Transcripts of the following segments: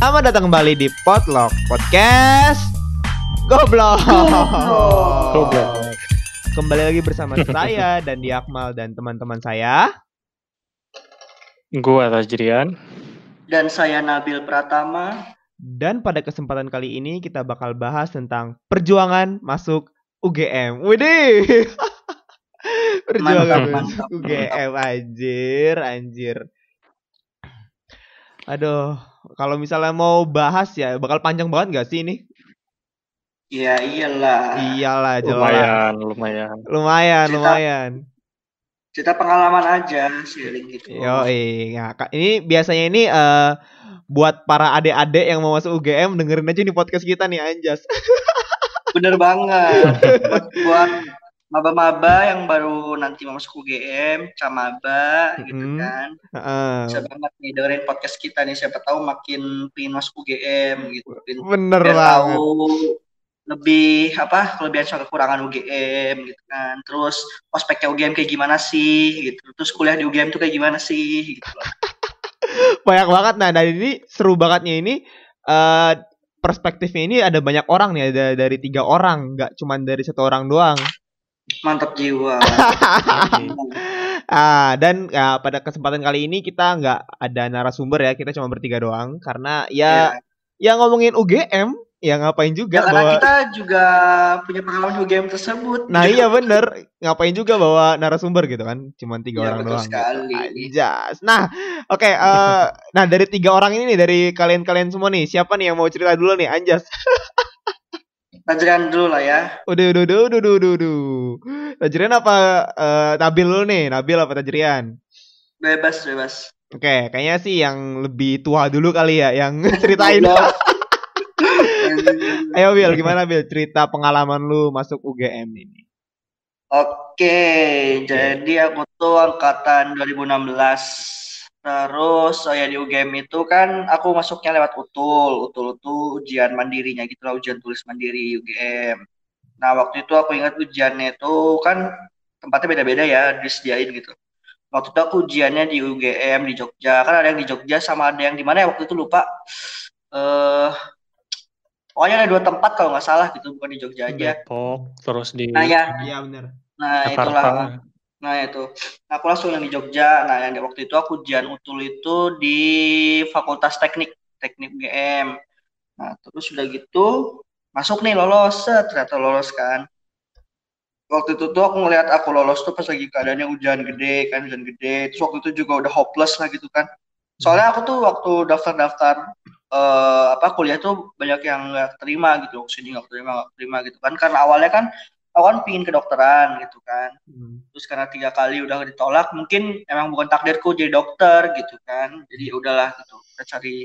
Selamat datang kembali di Potluck Podcast Goblok. Goblok. Kembali lagi bersama saya dan di Akmal dan teman-teman saya. Gua Tajrian. Dan saya Nabil Pratama. Dan pada kesempatan kali ini kita bakal bahas tentang perjuangan masuk UGM. Widih. perjuangan Mantap, masuk mantap, UGM anjir, anjir. Aduh, kalau misalnya mau bahas ya bakal panjang banget gak sih ini? Ya iyalah. Iyalah, jelas. Lumayan, lumayan. Lumayan, Cerita- lumayan. Cerita pengalaman aja, sharing gitu. Yo, ya, Kak. ini biasanya ini eh buat para adik-adik yang mau masuk UGM dengerin aja nih podcast kita nih Anjas. Bener banget. buat, buat maba-maba yang baru nanti mau masuk UGM, camaba gitu Mm-mm. kan. Heeh. Bisa banget nih dengerin podcast kita nih. Siapa tahu makin pengen masuk UGM gitu. Pengen Bener biar banget. tahu lebih apa kelebihan sama kekurangan UGM gitu kan. Terus ospeknya UGM kayak gimana sih gitu. Terus kuliah di UGM tuh kayak gimana sih gitu. Banyak banget. Nah, dari ini seru bangetnya ini eh perspektifnya ini ada banyak orang nih, ada dari tiga orang, nggak cuman dari satu orang doang. Mantap jiwa. Ah, dan ya, pada kesempatan kali ini kita nggak ada narasumber ya, kita cuma bertiga doang karena ya Ya. ya ngomongin UGM, ya ngapain juga Ya, karena bawa kita juga punya pengalaman UGM tersebut. Nah iya bener Ngapain juga bawa narasumber gitu kan Cuman tiga Iya, orang betul doang sekali. gitu. Anjas Nah oke eh, Nah dari tiga orang ini nih Dari kalian-kalian semua nih Siapa nih yang mau cerita dulu nih Anjas Pelajaran dulu lah ya. Udah udah udah udah udah udah, udah. Tajrian apa eh, Nabil dulu nih Nabil apa Tajrian Bebas, bebas. Oke kayaknya sih yang lebih tua dulu kali ya Yang ceritain Goblok. Ayo Bil gimana Bil Cerita pengalaman lu masuk UGM ini Oke, jadi aku tuh angkatan 2016. Terus oh ya di UGM itu kan aku masuknya lewat UTUL. UTUL itu ujian mandirinya gitu lah, ujian tulis mandiri UGM. Nah, waktu itu aku ingat ujiannya itu kan tempatnya beda-beda ya, disediain gitu. Waktu itu aku ujiannya di UGM di Jogja. Kan ada yang di Jogja sama ada yang di mana ya waktu itu lupa. Eh pokoknya ada dua tempat kalau nggak salah gitu, bukan di Jogja aja. Depok, terus di Nah, ya, Iya bener nah Jakarta. itulah. Nah itu, Nah, aku langsung yang di Jogja. Nah yang di waktu itu aku ujian utul itu di Fakultas Teknik, Teknik UGM. Nah terus udah gitu masuk nih lolos, ternyata lolos kan. Waktu itu tuh aku ngelihat aku lolos tuh pas lagi keadaannya hujan gede kan, hujan gede. Terus waktu itu juga udah hopeless lah gitu kan. Soalnya aku tuh waktu daftar-daftar eh, apa kuliah tuh banyak yang nggak terima gitu, sini nggak terima, nggak terima gitu kan. Karena awalnya kan aku kan pingin kedokteran gitu kan. Hmm. terus karena tiga kali udah ditolak mungkin emang bukan takdirku jadi dokter gitu kan. Jadi ya udahlah gitu kita cari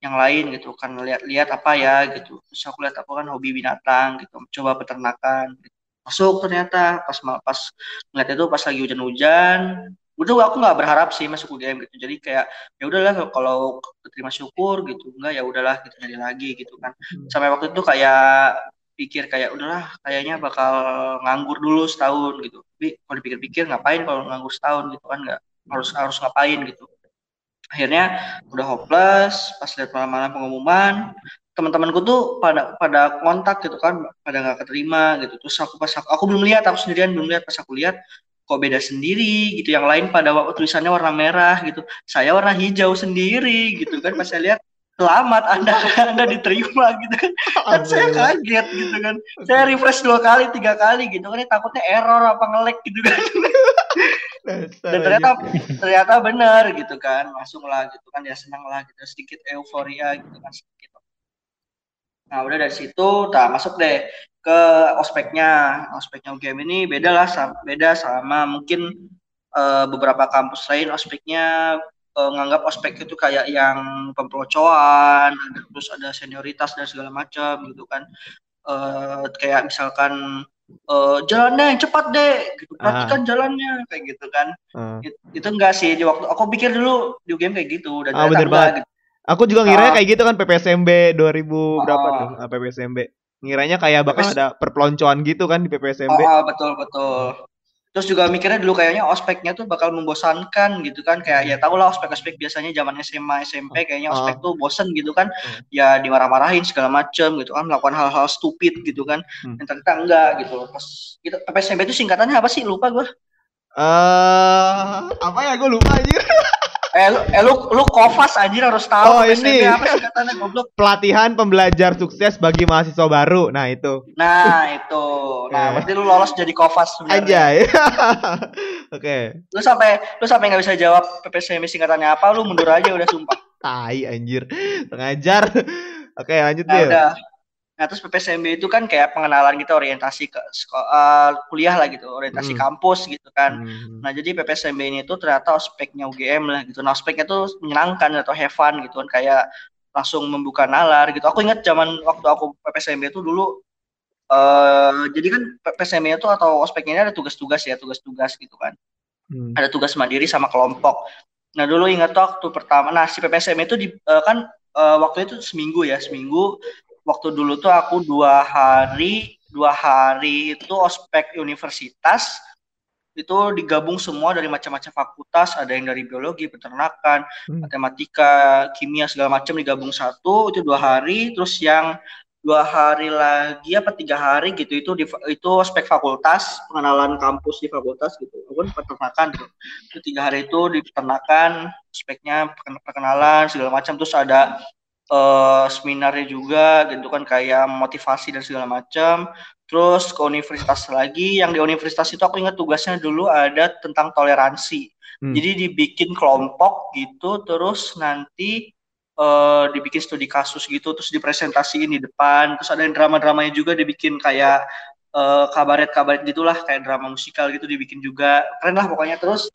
yang lain gitu kan lihat-lihat apa ya gitu. Terus aku lihat aku kan hobi binatang gitu coba peternakan. Gitu. masuk ternyata pas pas ngeliat itu pas lagi hujan-hujan. Udah aku nggak berharap sih masuk UGM gitu. Jadi kayak ya udahlah kalau keterima syukur gitu. Enggak ya udahlah gitu jadi lagi gitu kan. Sampai waktu itu kayak pikir kayak udahlah kayaknya bakal nganggur dulu setahun gitu. Tapi kalau dipikir-pikir ngapain kalau nganggur setahun gitu kan? Nggak harus harus ngapain gitu. Akhirnya udah hopeless pas lihat malam-malam pengumuman teman-temanku tuh pada pada kontak gitu kan pada nggak keterima gitu. Terus aku pas aku, aku belum lihat aku sendirian belum lihat. Pas aku lihat kok beda sendiri gitu. Yang lain pada wa- tulisannya warna merah gitu. Saya warna hijau sendiri gitu kan pas saya lihat selamat anda anda diterima gitu kan. Kan saya kaget gitu kan. Saya refresh dua kali tiga kali gitu kan. Takutnya error apa ngelek gitu kan. Dan ternyata ternyata benar gitu kan. Langsung lah gitu kan. Ya senang lah gitu. Sedikit euforia gitu kan sedikit. Nah udah dari situ tak masuk deh ke ospeknya. Ospeknya UGM ini beda lah beda sama mungkin eh, beberapa kampus lain ospeknya eh, nganggap ospek itu kayak yang pempelocoan ada- terus ada senioritas dan segala macam gitu kan Eh, kayak misalkan eh, jalannya yang cepat deh gitu Ah. perhatikan jalannya kayak gitu kan Ah. It- itu enggak sih di waktu aku pikir dulu di game kayak gitu dan Ah, bener banget. gitu. Aku juga ngiranya Ah. kayak gitu kan PPSMB 2000 berapa Ah. tuh? Ah, PPSMB. Ngiranya kayak bakal ada perpeloncoan gitu kan di PPSMB. Oh, betul betul. Terus juga mikirnya dulu kayaknya ospeknya tuh bakal membosankan gitu kan kayak ya tau lah ospek-ospek biasanya zaman SMA SMP kayaknya ospek Oh. tuh bosen gitu kan Hmm. ya dimarah-marahin segala macem gitu kan melakukan hal-hal stupid gitu kan Hmm. yang ternyata enggak gitu pas kita PPSMB itu singkatannya apa sih lupa gue Eh, apa ya gue lupa anjir. eh eh, lu, lu kofas anjir harus tahu Oh, ini. apa singkatannya goblok Pelatihan pembelajar sukses bagi mahasiswa baru. Nah, itu. nah itu nah Eh. berarti lu lolos jadi kofas sebenarnya Anjay. Oke. lu sampai lu sampai nggak bisa jawab PPSMB singkatannya apa lu mundur aja udah sumpah Tai anjir. Pengajar. Oke, lanjut Nah, Dil. udah. Nah, terus PPSMB itu kan kayak pengenalan kita orientasi ke eh, kuliah lah gitu, orientasi Hmm. kampus gitu kan. Hmm. Nah, jadi PPSMB ini tuh ternyata ospeknya UGM lah gitu. Nah, ospeknya tuh menyenangkan atau have fun gitu kan kayak langsung membuka nalar gitu. Aku ingat zaman waktu aku PPSMB itu dulu eh jadi kan PPSMB itu atau ospeknya ini ada tugas-tugas ya, tugas-tugas gitu kan Hmm. ada tugas mandiri sama kelompok. Nah dulu ingat tuh waktu pertama, nah si PPSM itu di, eh, kan eh, waktu itu seminggu ya, seminggu. Waktu dulu tuh aku dua hari, dua hari itu ospek universitas itu digabung semua dari macam-macam fakultas, ada yang dari biologi, peternakan, Hmm. matematika, kimia segala macam digabung satu itu dua hari, terus yang dua hari lagi apa tiga hari gitu itu di, itu ospek fakultas pengenalan kampus di fakultas gitu. Walaupun peternakan gitu itu tiga hari itu di peternakan ospeknya perken- perkenalan segala macam. Terus ada eh, seminarnya juga gitu kan kayak motivasi dan segala macam. Terus ke universitas lagi yang di universitas itu aku ingat tugasnya dulu ada tentang toleransi. Hmm. jadi dibikin kelompok gitu terus nanti eh, dibikin studi kasus gitu terus dipresentasiin di depan. Terus ada yang drama-dramanya juga dibikin kayak eh, kabaret-kabaret gitulah kayak drama musikal gitu dibikin juga. Keren lah pokoknya. Terus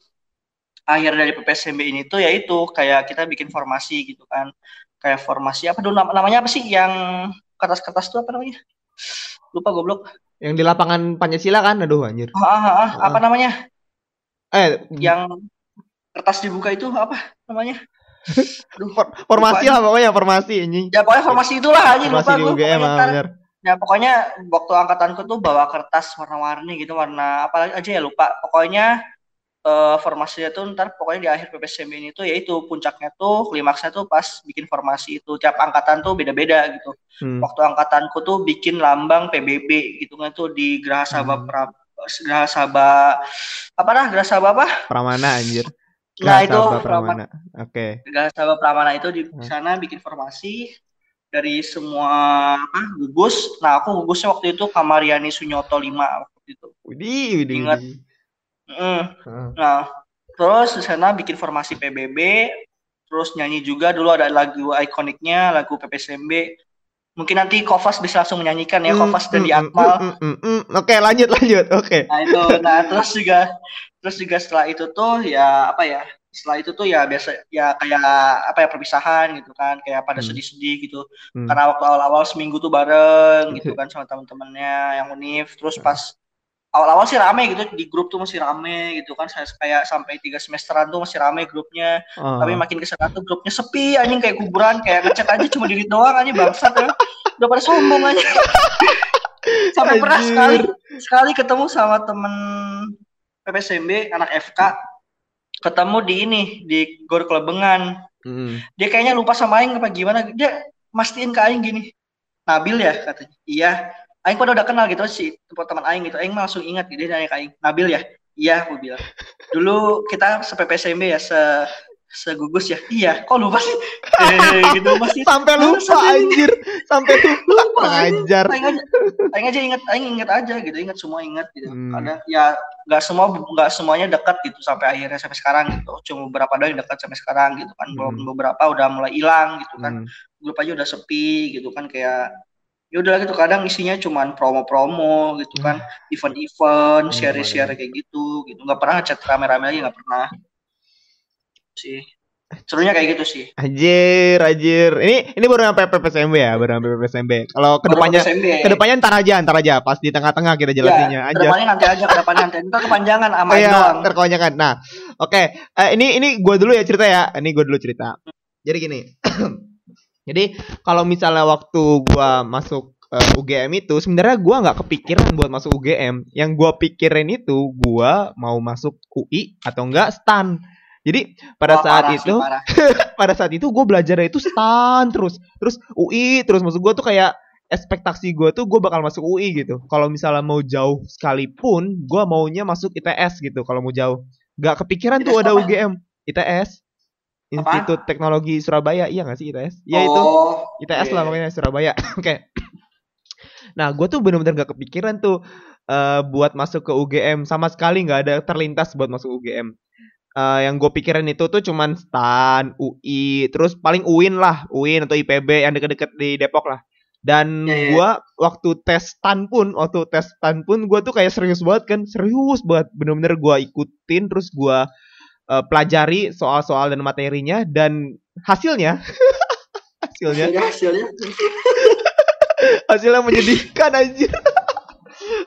akhir dari PPSMB ini tuh yaitu kayak kita bikin formasi gitu kan kayak formasi apa dulu nam- namanya apa sih? Yang kertas-kertas tuh apa namanya? Lupa goblok. Yang di lapangan Pancasila kan? Aduh anjir. ah, ah, ah, apa namanya? Eh, yang kertas dibuka itu apa namanya? Aduh, for- formasi lah pokoknya formasi anjing. ya pokoknya formasi itulah aja Formasi lupa di gue pokoknya ah. Ya pokoknya waktu angkatanku tuh bawa kertas warna-warni gitu warna apa aja ya lupa. Pokoknya eh, formasinya tuh ntar pokoknya di akhir PPSMB ini tuh yaitu puncaknya tuh klimaksnya tuh pas bikin formasi itu tiap angkatan tuh beda-beda gitu. Hmm. Waktu angkatanku tuh bikin lambang PBB gitu kan tuh di Geraha Sabah Hmm. pra, Geraha Sabah apa dah Geraha Sabah apa? Pramana anjir. Nah itu Pramana. Oke. Geraha Sabah Pramana itu di Hmm. sana bikin formasi dari semua apa gugus. Nah aku gugusnya waktu itu Kamariani Sunyoto 5 waktu itu. Widih, widih, Ingat. widih. Mm. Nah, terus di sana bikin formasi PBB, terus nyanyi juga dulu ada lagu ikoniknya, lagu PPSMB. Mungkin nanti Kofas bisa langsung menyanyikan ya, Kofas dan Mm, di mm, Akmal. mm, mm, mm, mm. Oke, lanjut lanjut. Oke. Nah itu, nah terus juga, terus juga setelah itu tuh ya apa ya? Setelah itu tuh ya biasa ya kayak apa ya perpisahan gitu kan, kayak pada Hmm. sedih-sedih gitu. Hmm. Karena waktu awal-awal seminggu tuh bareng gitu kan sama teman-temannya yang univ. Terus pas awal-awal sih rame gitu di grup tuh masih rame gitu kan saya kayak sampai tiga semesteran tuh masih rame grupnya. Oh. tapi makin ke sana tuh grupnya sepi anjing kayak kuburan kayak ngechat aja cuma diri doang aja bangsat ya. Udah pada sombong aja sampai pernah Anjir. sekali sekali ketemu sama temen PPSMB anak FK ketemu di ini di Gor Kelebengan Mm. dia kayaknya lupa sama Aing apa gimana. Dia mastiin ke Aing gini Nabil ya? katanya. Iya Aing pada udah kenal gitu sih tempat teman Aing gitu. Aing langsung ingat gitu dia nanya ke Aing Nabil ya? Iya aku bilang. Dulu kita se PPSMB ya se segugus ya? Iya. Kok lupa sih? Eh, gitu pasti Sampai lupa Sampai- anjir. Sampai lupa. Pengajar. Aing aja Aing aja inget Aing inget aja gitu inget semua inget gitu. Hmm. kadang ya nggak semua nggak semuanya dekat gitu sampai akhirnya sampai sekarang gitu. Cuma beberapa doang yang dekat sampai sekarang gitu kan. Hmm. beberapa udah mulai hilang gitu kan. Hmm. grup aja udah sepi gitu kan kayak ya udah gitu kadang isinya cuman promo-promo gitu kan event-event Hmm, share-share kayak gitu gitu nggak pernah chat rame-rame lagi nggak pernah sih serunya kayak gitu sih Anjir, anjir. Ini ini baru sampai PPSMB ya, baru sampai PPSMB. Kalau ke depannya PPSMB. ke depannya ntar aja, ntar aja. Pas di tengah-tengah kita jelasinnya ya, aja. ke depannya nanti aja ke depannya nanti ntar kepanjangan sama Oh iya, doang ntar kebanyakan. Nah, oke. Eh, ini ini gue dulu ya cerita ya. Ini gue dulu cerita. Jadi gini. Jadi kalau misalnya waktu gua masuk eh, UGM itu sebenarnya gua nggak kepikiran buat masuk UGM. Yang gua pikirin itu gua mau masuk UI atau enggak STAN. Jadi pada Wah, saat parah itu parah. pada saat itu gue belajar itu STAN terus terus UI terus maksud gue tuh kayak ekspektasi gue tuh gue bakal masuk UI gitu kalau misalnya mau jauh sekalipun gue maunya masuk ITS gitu kalau mau jauh Gak kepikiran tuh ITS ada apa? UGM ITS Institut Teknologi Surabaya iya gak sih ITS ya itu. Oh, ITS iya. lah makanya Surabaya. Oke. Nah gue tuh bener-bener gak kepikiran tuh eh, buat masuk ke UGM sama sekali nggak ada terlintas buat masuk UGM Eh, yang gue pikirin itu tuh cuman STAN, UI, terus paling UIN lah, UIN atau IPB yang deket-deket di Depok lah. Dan Iya, iya. gua waktu tes STAN pun, waktu tes STAN pun gua tuh kayak serius banget kan, serius banget, bener-bener gua ikutin, terus gua eh, pelajari soal-soal dan materinya dan hasilnya, hasilnya, Hasilnya, hasilnya. hasilnya menyedihkan aja.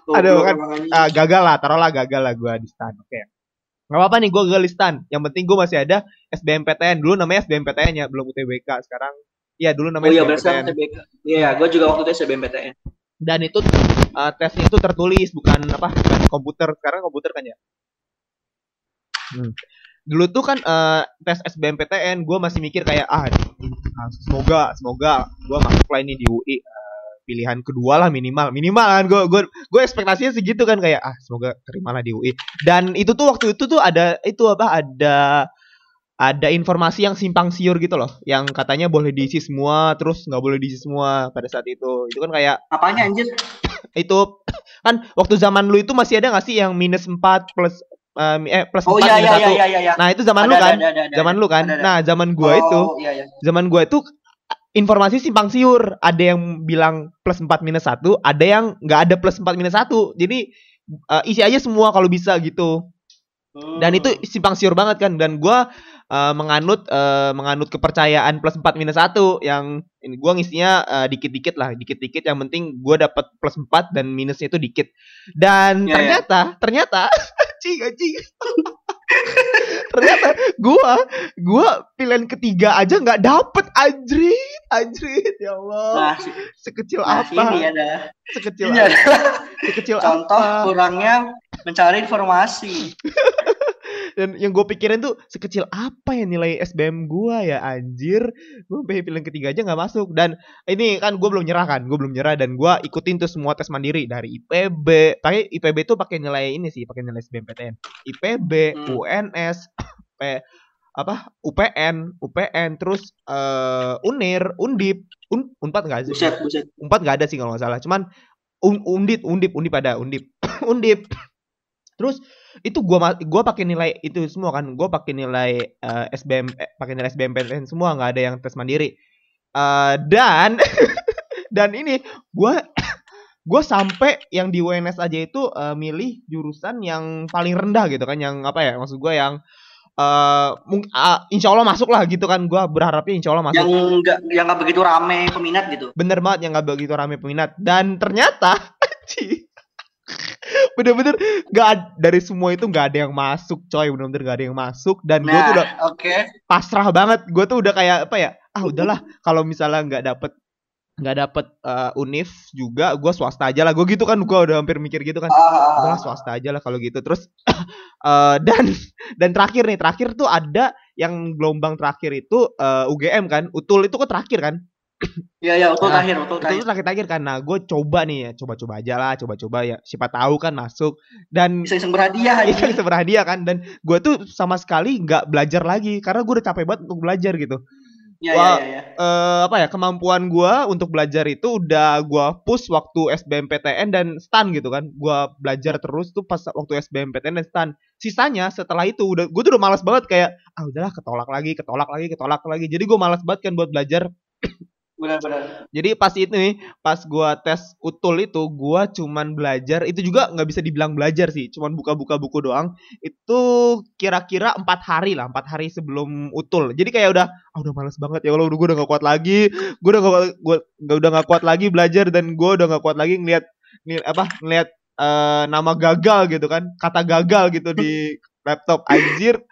Aduh, kan, Ah, gagal lah, taruhlah gagal lah gua di STAN. Oke. Gak apa-apa nih gue gagal di STAN. Yang penting gue masih ada SBMPTN. Dulu namanya SBMPTN ya, belum UTBK. Sekarang Iya, dulu Oh namanya iya, SBMPTN. TBK. Iya, gue juga waktu itu SBMPTN. Dan itu uh, tesnya itu tertulis bukan apa? Bukan komputer. Sekarang komputer kan ya. Hmm. Dulu tuh kan uh, tes SBMPTN gue masih mikir kayak ah semoga semoga gue masuk lah ini di UI uh, pilihan kedua lah minimal. Minimal kan gue gue gue ekspektasinya segitu kan kayak ah semoga terimalah di UI dan itu tuh waktu itu tuh ada itu apa ada ada informasi yang simpang siur gitu loh yang katanya boleh diisi semua terus nggak boleh diisi semua pada saat itu. Itu kan kayak Apanya anjir? itu kan waktu zaman lu itu masih ada nggak sih yang minus 4 plus eh, eh plus 4 Oh iya minus iya iya 1 iya iya. iya. nah itu zaman Ada, lu ada, kan ada, ada, ada. zaman lu kan Ada, ada. nah zaman gua Oh, itu Iya iya. zaman gua itu informasi simpang siur ada yang bilang plus 4 minus 1 ada yang nggak ada plus 4 minus 1 jadi eh, isi aja semua kalau bisa gitu Hmm. dan itu simpang siur banget kan dan gua eh, menganut eh, menganut kepercayaan plus 4 minus 1 yang ini gua ngisinya eh, dikit-dikit lah dikit-dikit yang penting gua dapat plus 4 dan minusnya itu dikit dan Ya, ya. ternyata ternyata anjing anjing. Ternyata gua gua pilihan ketiga aja nggak dapet anjrit anjrit. Ya Allah. Nah, si- sekecil nah apa? sini ada. sekecil Ini apa? Adalah sekecil contoh apa? kurangnya mencari informasi. dan yang gue pikirin tuh sekecil apa ya nilai SBM gua ya anjir gue pengen pilihan ketiga aja nggak masuk dan ini kan gue belum nyerah kan gue belum nyerah dan gua ikutin tuh semua tes mandiri dari IPB pakai IPB tuh pakai nilai ini sih pakai nilai SBMPTN IPB Hmm. UNS P apa UPN UPN terus eh Unir Undip Un, Unpad nggak sih Buset buset. Unpad nggak ada sih kalau nggak salah. Cuman un, undip, undip, undip ada, undip, undip. Terus itu gua gua pakai nilai itu semua kan. Gua pakai nilai eh, SBM eh, pakai nilai SBMPTN semua nggak ada yang tes mandiri. Eh, dan dan ini gua gua sampai yang di UNS aja itu eh, milih jurusan yang paling rendah gitu kan yang apa ya maksud gua yang eh mung- ah, insya Allah masuk lah gitu kan gua berharapnya insya Allah masuk Yang enggak yang enggak begitu rame peminat gitu. bener banget yang gak begitu rame peminat dan ternyata bener-bener gak ad- dari semua itu gak ada yang masuk coy. Bener-bener gak ada yang masuk. Dan gue tuh udah Nah, oke. pasrah banget. Gue tuh udah kayak apa ya ah udahlah. Kalau misalnya nggak dapet nggak dapet eh, univ juga gue swasta aja lah. Gue gitu kan gue udah hampir mikir gitu kan. Ah, udahlah swasta aja lah kalau gitu. Terus eh, dan dan terakhir nih terakhir tuh ada yang gelombang terakhir itu eh, UGM kan. Utul itu kok terakhir kan Iya iya, betul Nah, terakhir, itu terakhir. tuh terakhir-terakhir kan. Nah gue coba nih ya coba-coba aja lah coba-coba ya siapa tahu kan masuk. Dan Bisa iseng berhadiah itu aja. bisa berhadiah kan. Dan gue tuh sama sekali nggak belajar lagi karena gue udah capek banget untuk belajar gitu. Iya Wah, iya iya. eh apa ya kemampuan gua untuk belajar itu udah gua push waktu SBMPTN dan STAN gitu kan. Gua belajar terus tuh pas waktu SBMPTN dan STAN sisanya setelah itu udah gue tuh udah malas banget kayak ah udahlah ketolak lagi ketolak lagi ketolak lagi. Jadi gue malas banget kan buat belajar Benar-benar. jadi pas itu nih pas gua tes utul itu gua cuman belajar itu juga nggak bisa dibilang belajar sih cuman buka-buka buku doang. Itu kira-kira empat hari lah empat hari sebelum utul. Jadi kayak udah ah udah males banget ya Allah udah gue udah gak kuat lagi gue udah gak, gua, gak udah gak kuat lagi belajar dan gue udah gak kuat lagi ngeliat ngeliat apa ngeliat eh, nama gagal gitu kan kata gagal gitu di laptop. Anjir.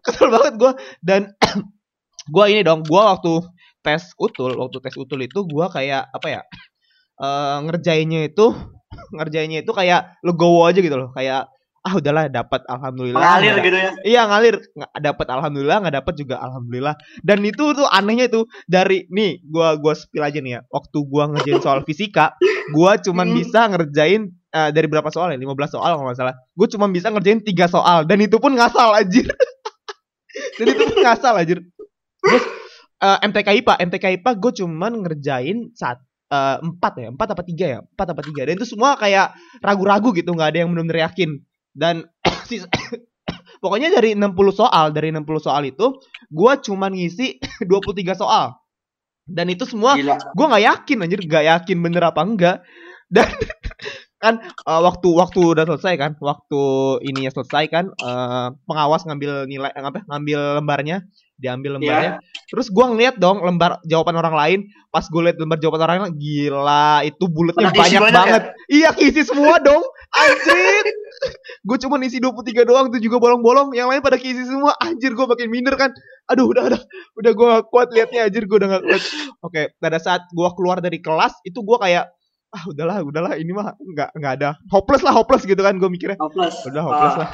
Kesel banget gue dan gue ini dong gue waktu tes utul waktu tes utul itu gue kayak apa ya eh, ngerjainnya itu ngerjainnya itu kayak legowo aja gitu loh. Kayak ah udahlah dapat alhamdulillah. Nggak gitu ya? Iya ngalir. Nggak dapat alhamdulillah. Nggak dapat juga alhamdulillah. Dan itu tuh anehnya tuh dari nih gua gua spill aja nih ya. Waktu gua ngerjain soal fisika gua cuman Hmm. bisa ngerjain eh, dari berapa soal ya? 15 soal kalau nggak salah. Gua cuman bisa ngerjain tiga soal dan itu pun ngasal anjir. Dan itu pun ngasal anjir. Terus eh, MTK IPA MTK IPA gue cuman ngerjain saat eh, empat ya empat apa tiga ya empat apa tiga. Dan itu semua kayak ragu-ragu gitu nggak ada yang benar-benar yakin. Dan pokoknya dari 60 soal dari 60 soal itu gua cuman ngisi 23 soal. Dan itu semua gue nggak yakin anjir. Nggak yakin bener apa enggak. Dan kan eh, waktu waktu udah selesai kan waktu ininya selesai kan eh, pengawas ngambil nilai apa ngambil lembarnya diambil lembarnya. Terus gua ngeliat dong lembar jawaban orang lain. Pas gue liat lembar jawaban orang lain gila itu bulatnya banyak banyak ya? banget iya isi semua dong. Anjir. Gue cuma isi 23 doang itu juga bolong-bolong. Yang lain pada keisi semua. Anjir gue makin minder kan. Aduh udah udah. Udah gue gak kuat liatnya anjir gue udah gak kuat. Oke pada saat gue keluar dari kelas itu gue kayak ah udahlah udahlah ini mah nggak nggak ada. Hopeless lah hopeless gitu kan gue mikirnya. Hopeless. Udah hopeless Ah, lah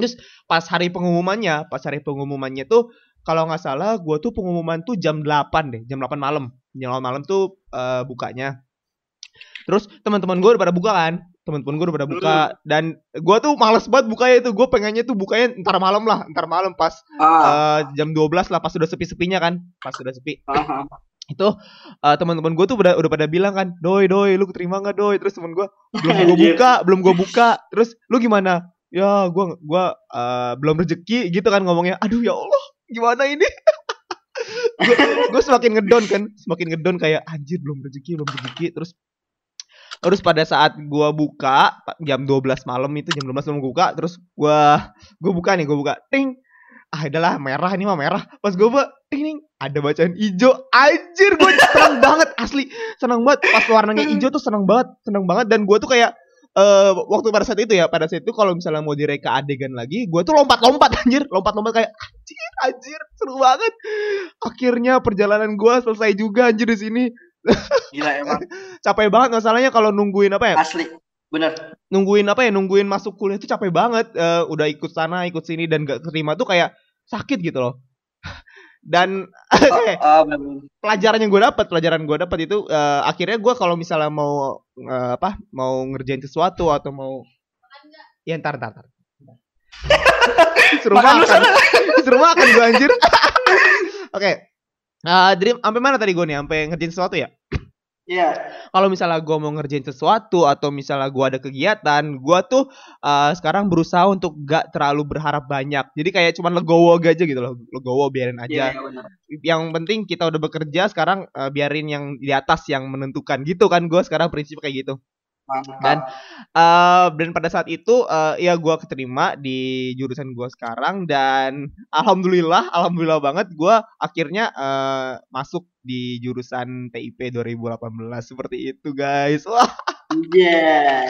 terus pas hari pengumumannya pas hari pengumumannya tuh kalau nggak salah gue tuh pengumuman tuh jam 8 deh jam 8 malam. Jam 8 malam tuh eh, bukanya. Terus teman-teman gue udah pada buka kan? Teman-teman gue udah pada buka dan gue tuh males banget bukanya itu gue pengennya tuh bukanya ntar malam lah ntar malam pas ah, eh, jam 12 lah pas sudah sepi-sepinya kan? Pas sudah sepi. Ah, itu eh, teman-teman gue tuh udah udah pada bilang kan doi doi lu terima nggak doi? Terus temen gue belum gue buka belum gue buka. Terus lu gimana ya gue gua eh, belum rezeki gitu kan ngomongnya. Aduh ya allah gimana ini? Gue semakin ngedon kan semakin ngedon kayak anjir belum rezeki belum rezeki. Terus terus pada saat gua buka jam 12 malam itu jam 12 malam gua buka terus gua gua buka nih gua buka ting. Ah adalah merah ini mah merah. Pas gua buka ting ting, ada bacaan hijau. Anjir gua seneng banget asli. Seneng banget pas warnanya hijau tuh seneng banget seneng banget. Dan gua tuh kayak eh waktu pada saat itu ya pada saat itu kalau misalnya mau direka adegan lagi gua tuh lompat-lompat anjir. Lompat-lompat kayak anjir anjir seru banget. Akhirnya perjalanan gua selesai juga anjir di sini. Gila emang. Capek banget masalahnya kalau nungguin apa ya? Asli bener. Nungguin apa ya? Nungguin masuk kuliah itu capek banget. Eh, udah ikut sana ikut sini dan gak terima tuh kayak sakit gitu loh dan Oh, ah, bener-bener. pelajaran yang gue dapat pelajaran gue dapat itu eh, akhirnya gue kalau misalnya mau eh, apa mau ngerjain sesuatu atau mau ya ntar ntar ntar. Seru Makan seru makan gue anjir. Oke Eh, Dream sampai mana tadi gue nih? Sampai ngerjain sesuatu ya Iya. kalau misalnya gue mau ngerjain sesuatu atau misalnya gue ada kegiatan, gue tuh uh, sekarang berusaha untuk gak terlalu berharap banyak. Jadi kayak cuman legowo aja gitu loh, legowo biarin Iya, aja. iya, bener. Yang penting kita udah bekerja sekarang uh, biarin yang di atas yang menentukan gitu kan gue sekarang prinsip kayak gitu. Mantap. Dan uh, dan pada saat itu uh, ya gue keterima di jurusan gue sekarang dan alhamdulillah alhamdulillah banget gue akhirnya uh, masuk di jurusan TIP 2018 seperti itu guys. Wah Iya.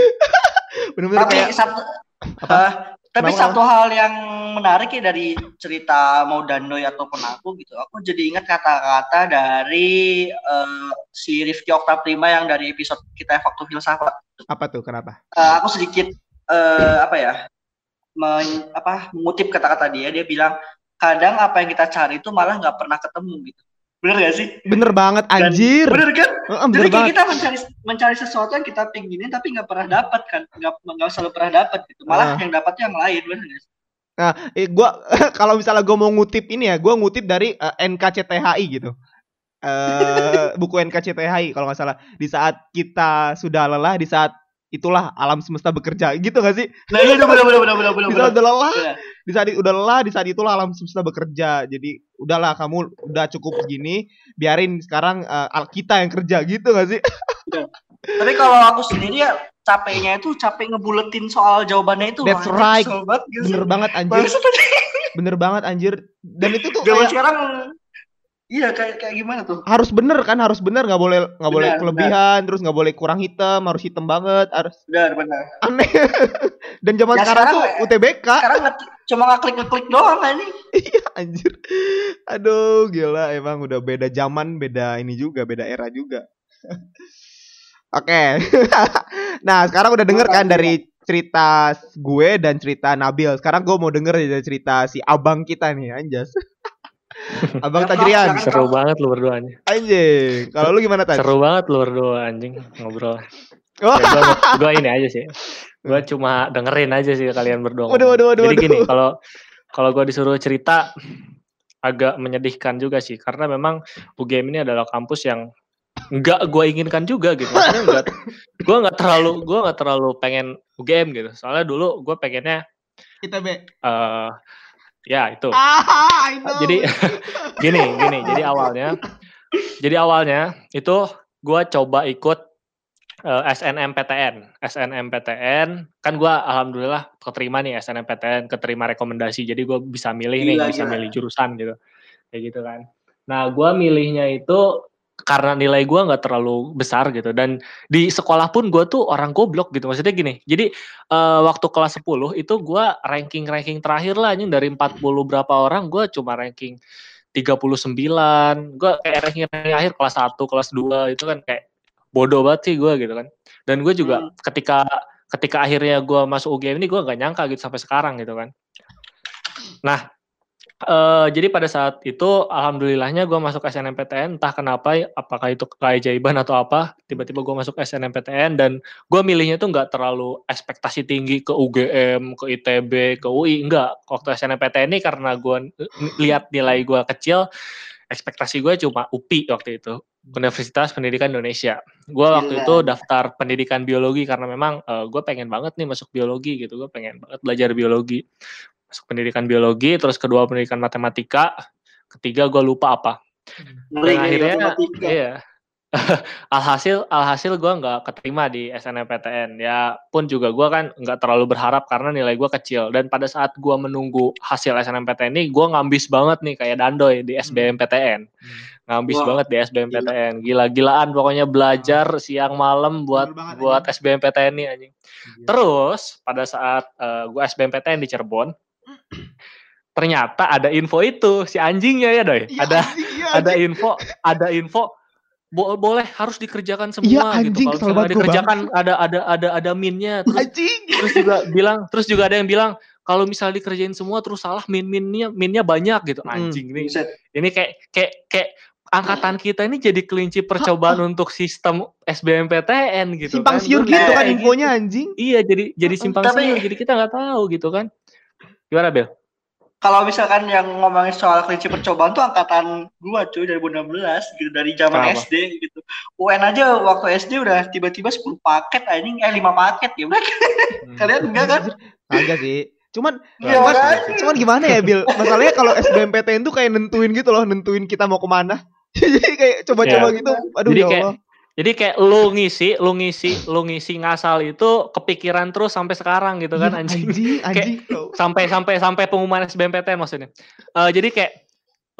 bener-bener Tapi kayak satu Apa? eh, tapi satu hal yang menarik ya dari cerita mau Dandoy ataupun aku gitu. Aku jadi ingat kata-kata dari eh, si Rifki Oktaprima yang dari episode kita waktu filsafat. apa tuh kenapa? Eh, aku sedikit eh, apa ya? men- apa mengutip kata-kata dia dia bilang kadang apa yang kita cari itu malah nggak pernah ketemu gitu. Bener gak sih? Bener banget Dan- anjir. Bener kan? Jadi bener kayak banget. kita mencari mencari sesuatu yang kita pinginin tapi nggak pernah dapat kan, nggak nggak selalu pernah dapat gitu. Malah Ah. yang dapat yang lain, bener nggak sih? Nah, eh, gua kalau misalnya gua mau ngutip ini ya, gua ngutip dari eh, NKCTHI gitu. Eh buku NKCTHI kalau nggak salah. Di saat kita sudah lelah, di saat itulah alam semesta bekerja, gitu gak sih? Nah itu bener bener bener bener bener. Di saat udah lelah, Bener. di saat udah lelah, di saat itulah alam semesta bekerja. Jadi udahlah kamu udah cukup segini, biarin sekarang al- kita yang kerja gitu gak sih? Tapi kalau aku sendiri ya capeknya itu capek ngebuletin soal jawabannya itu. That's Wah, right. kesel banget gitu. Bener banget anjir, aja. bener banget anjir. Dan itu tuh Zaman kayak sekarang Iya kayak kayak gimana tuh? harus bener kan harus bener nggak boleh nggak boleh Benar, kelebihan terus nggak boleh kurang hitam harus hitam banget harus Benar benar. aneh dan zaman Ya, sekarang, sekarang, tuh UTBK Sekarang cuma ngeklik ngeklik doang kan ini. iya anjir aduh gila emang udah beda zaman beda ini juga beda era juga Oke. nah, sekarang udah denger kan dari cerita gue dan cerita Nabil. Sekarang gue mau denger dari cerita si abang kita nih, Anjas. Abang Tajrian. Seru banget lu berdua anjing. Anjing. Kalau lu gimana Taj? Seru banget lu berdua anjing ngobrol. Oh, Ya, gua, gua ini aja sih. Gua cuma dengerin aja sih kalian berdua. Waduh, waduh, waduh, Jadi gini, kalau kalau gua disuruh cerita agak menyedihkan juga sih karena memang UGM ini adalah kampus yang nggak gue inginkan juga gitu. Maksudnya nggak, gue nggak terlalu gue nggak terlalu pengen UGM gitu. Soalnya dulu gue pengennya ITB. eh ya itu. Ah, I know. Jadi gini gini. Jadi awalnya jadi awalnya itu gue coba ikut eh, SNMPTN. SNMPTN kan gue alhamdulillah keterima nih SNMPTN, keterima rekomendasi. Jadi gue bisa milih nih, Gila, bisa milih jurusan gitu, kayak gitu kan. Nah gue milihnya itu karena nilai gue nggak terlalu besar gitu. Dan di sekolah pun gue tuh orang goblok gitu. Maksudnya gini jadi eh, waktu kelas 10 itu gue ranking ranking terakhir lah anjing. Dari 40 berapa orang gue cuma ranking 39 gue kayak ranking ranking akhir kelas 1 kelas 2 itu kan kayak bodoh banget sih gue gitu kan. Dan gue juga Hmm. ketika ketika akhirnya gue masuk UGM ini gue nggak nyangka gitu sampai sekarang gitu kan. Nah eh jadi pada saat itu alhamdulillahnya gue masuk SNMPTN entah kenapa apakah itu keajaiban atau apa tiba-tiba gue masuk SNMPTN dan gue milihnya tuh nggak terlalu ekspektasi tinggi ke UGM ke ITB ke UI enggak waktu SNMPTN ini karena gue lihat nilai gue kecil ekspektasi gue cuma UPI waktu itu. Universitas Pendidikan Indonesia. Gue waktu itu daftar pendidikan biologi karena memang gue pengen banget nih masuk biologi gitu. Gue pengen banget belajar biologi masuk pendidikan biologi terus kedua pendidikan matematika ketiga gue lupa apa. Ngeri dan akhirnya matematika. iya. Alhasil alhasil gue nggak keterima di SNMPTN ya pun juga gue kan nggak terlalu berharap karena nilai gue kecil. Dan pada saat gue menunggu hasil SNMPTN ini gue ngambis banget nih kayak Dandoy di SBMPTN ngambis Wah, banget di SBMPTN gila-gilaan pokoknya belajar siang malam buat banget, buat. SBMPTN nih anjing. Terus pada saat eh, gue SBMPTN di Cirebon ternyata ada info itu si anjingnya ya doy Iya, ada anjing, ada anjing. info ada info bo- boleh harus dikerjakan semua Iya, gitu anjing, kalau kesel misalnya banget dikerjakan ada ada ada ada minnya terus Anjing. terus juga bilang terus juga ada yang bilang kalau misalnya dikerjain semua terus salah min minnya minnya banyak gitu Hmm. anjing nih Buset. ini kayak kayak kayak angkatan kita ini jadi kelinci percobaan untuk sistem SBMPTN gitu Simpang kan siur gitu kan gitu. infonya anjing. iya jadi jadi simpang Tapi- siur jadi kita nggak tahu gitu kan gimana Bel Kalau misalkan yang ngomongin soal kelinci percobaan tuh angkatan gua cuy dari 2016 gitu dari zaman Kenapa? SD gitu. UN aja waktu SD udah tiba-tiba 10 paket anjing eh 5 paket ya. Kalian enggak kan? Kagak sih. Cuman Iya, cuman, kan? cuman gimana ya Bil? Masalahnya kalau SBMPTN tuh kayak nentuin gitu loh, nentuin kita mau ke mana. Jadi kayak coba-coba Iya. gitu. Aduh Jadi ya kayak- Allah. Jadi kayak lu ngisi, lu ngisi, lu ngisi ngasal itu kepikiran terus sampai sekarang gitu kan Iya, anjing. anjing, anjing. Sampai sampai sampai pengumuman SBMPTN maksudnya. Eh jadi kayak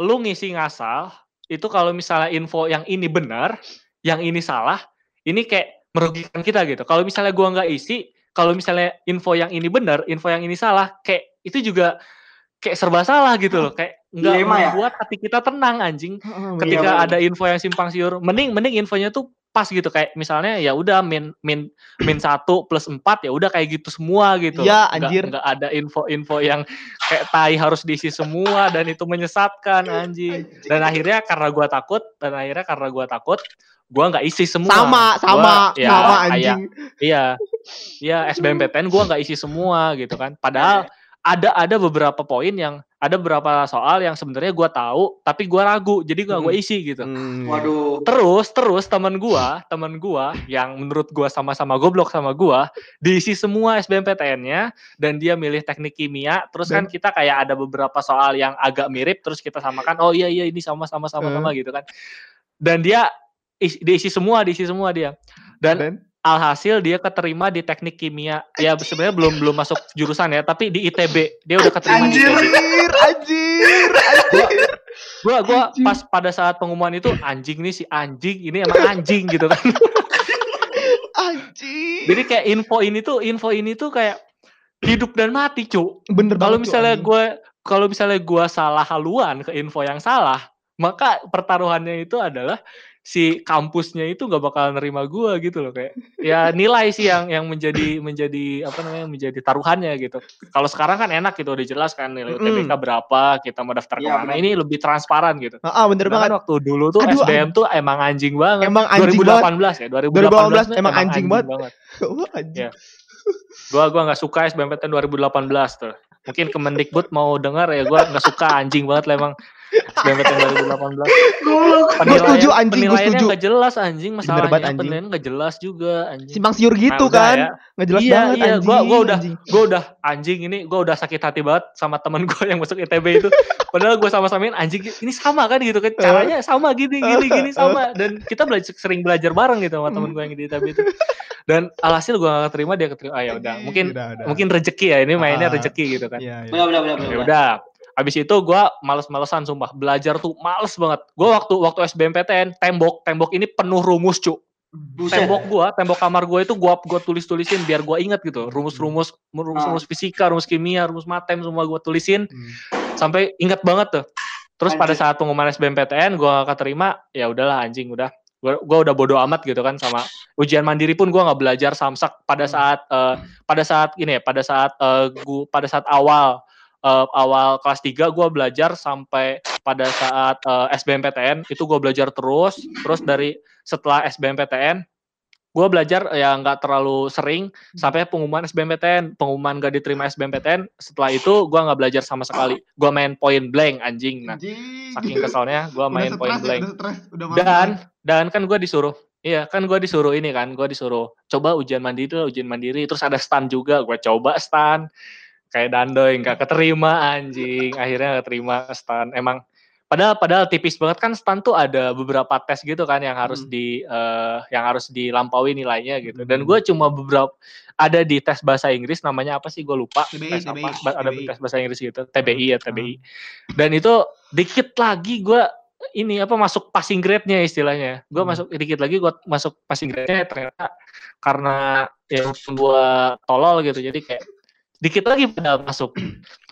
lu ngisi ngasal itu kalau misalnya info yang ini benar, yang ini salah, ini kayak merugikan kita gitu. Kalau misalnya gua nggak isi, kalau misalnya info yang ini benar, info yang ini salah, kayak itu juga kayak serba salah gitu loh. Kayak nggak ya? membuat hati kita tenang anjing ketika Iya, ada info yang simpang siur mending mending infonya tuh pas gitu. Kayak misalnya ya udah min min min satu plus empat ya udah kayak gitu semua gitu. Iya, Nggak- anjir. nggak ada info-info yang kayak tai harus diisi semua dan itu menyesatkan anjing. Dan akhirnya karena gua takut dan akhirnya karena gua takut gua nggak isi semua. Sama, Gua, sama, ya, sama kayak- anjing. iya iya SBMPTN gua nggak isi semua gitu kan. Padahal ada ada beberapa poin yang ada beberapa soal yang sebenarnya gua tahu tapi gua ragu jadi gua gua Hmm. isi gitu Hmm. Waduh. Terus terus teman gua, teman gua yang menurut gua sama-sama goblok sama gua, diisi semua SBMPTN-nya dan dia milih teknik kimia. Terus kan kita kayak ada beberapa soal yang agak mirip terus kita samakan. Oh iya iya ini sama sama sama sama gitu kan. Dan dia is- diisi semua, diisi semua dia. Dan Dan alhasil dia keterima di teknik kimia. Ya sebenarnya belum belum masuk jurusan ya, tapi di ITB. Dia udah keterima di Anjir. ITB. anjir, anjir, anjir. Gua gua pas pada saat pengumuman itu anjing nih si anjing ini emang anjing gitu kan. Anjing. Jadi kayak info ini tuh info ini tuh kayak hidup dan mati, Cuk. Bener Kalau misalnya gue kalau misalnya gua salah haluan ke info yang salah, maka pertaruhannya itu adalah si kampusnya itu gak bakal nerima gua gitu loh kayak ya nilai sih yang yang menjadi menjadi apa namanya menjadi taruhannya gitu kalau sekarang kan enak gitu udah jelas kan nilai UTBK Mm. berapa kita mau daftar Iya, ke mana benar. ini lebih transparan gitu Ah, ah, bener Sedangkan banget. waktu dulu tuh Aduh, SBM tuh emang anjing banget Emang anjing 2018 ya 2018, 2018 tuh emang anjing banget. banget Wah, anjing. Iya. gua gua nggak suka SBMPTN 2018 tuh mungkin Kemendikbud mau dengar ya gua nggak suka anjing banget lah emang SBMPTN 2018 Goblok. setuju, anjing, gua penilaiannya setuju. nggak jelas anjing masalahnya banget, anjing. penilaian nggak jelas juga anjing Simpang siur gitu Nah, udah kan. ya. Nggak jelas Iya, banget iya, anjing. gua- gua udah- anjing. gue udah anjing ini gue udah sakit hati banget sama temen gue yang masuk ITB itu padahal gue sama samain anjing ini sama kan gitu kan caranya sama gini gini gini sama dan kita belajar sering belajar bareng gitu sama temen gue yang di ITB itu dan alhasil gue gak terima dia keterima ah ya udah Anjing, mungkin udah, udah. mungkin rezeki ya ini mainnya Ah. rezeki gitu kan Iya, iya. Benar. ya benar. udah Abis itu gue males-malesan sumpah belajar tuh males banget. Gue waktu waktu SBMPTN tembok tembok ini penuh rumus cu. Buset. Tembok gua, tembok kamar gue itu gua gua tulis-tulisin biar gua inget gitu. Rumus-rumus rumus-rumus fisika, rumus kimia, rumus matem semua gua tulisin Hmm. sampai inget banget tuh. Terus pada Anjir. saat pengumuman SBMPTN gua gak keterima, ya udahlah anjing udah. Gua, gua udah bodo amat gitu kan sama ujian mandiri pun gua nggak belajar samsak pada saat eh, pada saat ini ya, pada saat eh, gua pada saat awal eh, awal kelas 3 gua belajar sampai pada saat eh, SBMPTN itu gua belajar terus, terus dari setelah SBMPTN gue belajar ya nggak terlalu sering sampai pengumuman SBMPTN pengumuman gak diterima SBMPTN setelah itu gue nggak belajar sama sekali. Gue main point blank anjing. Nah Anjing. saking kesalnya gue Udah main stres point ya, blank. udah stres, udah dan banget. dan kan gue disuruh iya kan gue disuruh ini kan gue disuruh coba ujian mandiri lah, ujian mandiri. Terus ada stan juga gue coba stan kayak dandoy nggak keterima anjing akhirnya nggak terima stan emang padahal padahal tipis banget kan stan tuh ada beberapa tes gitu kan yang harus Hmm. di eh, yang harus dilampaui nilainya gitu dan Hmm. gue cuma beberapa ada di tes bahasa Inggris namanya apa sih gue lupa TBI, tes apa TBI, ada TBI. tes bahasa Inggris gitu TBI ya Hmm. TBI dan itu dikit lagi gue ini apa masuk passing grade-nya istilahnya. Gue Hmm. masuk dikit lagi gue masuk passing grade-nya ternyata karena ya gue tolol gitu. Jadi kayak dikit lagi pada masuk.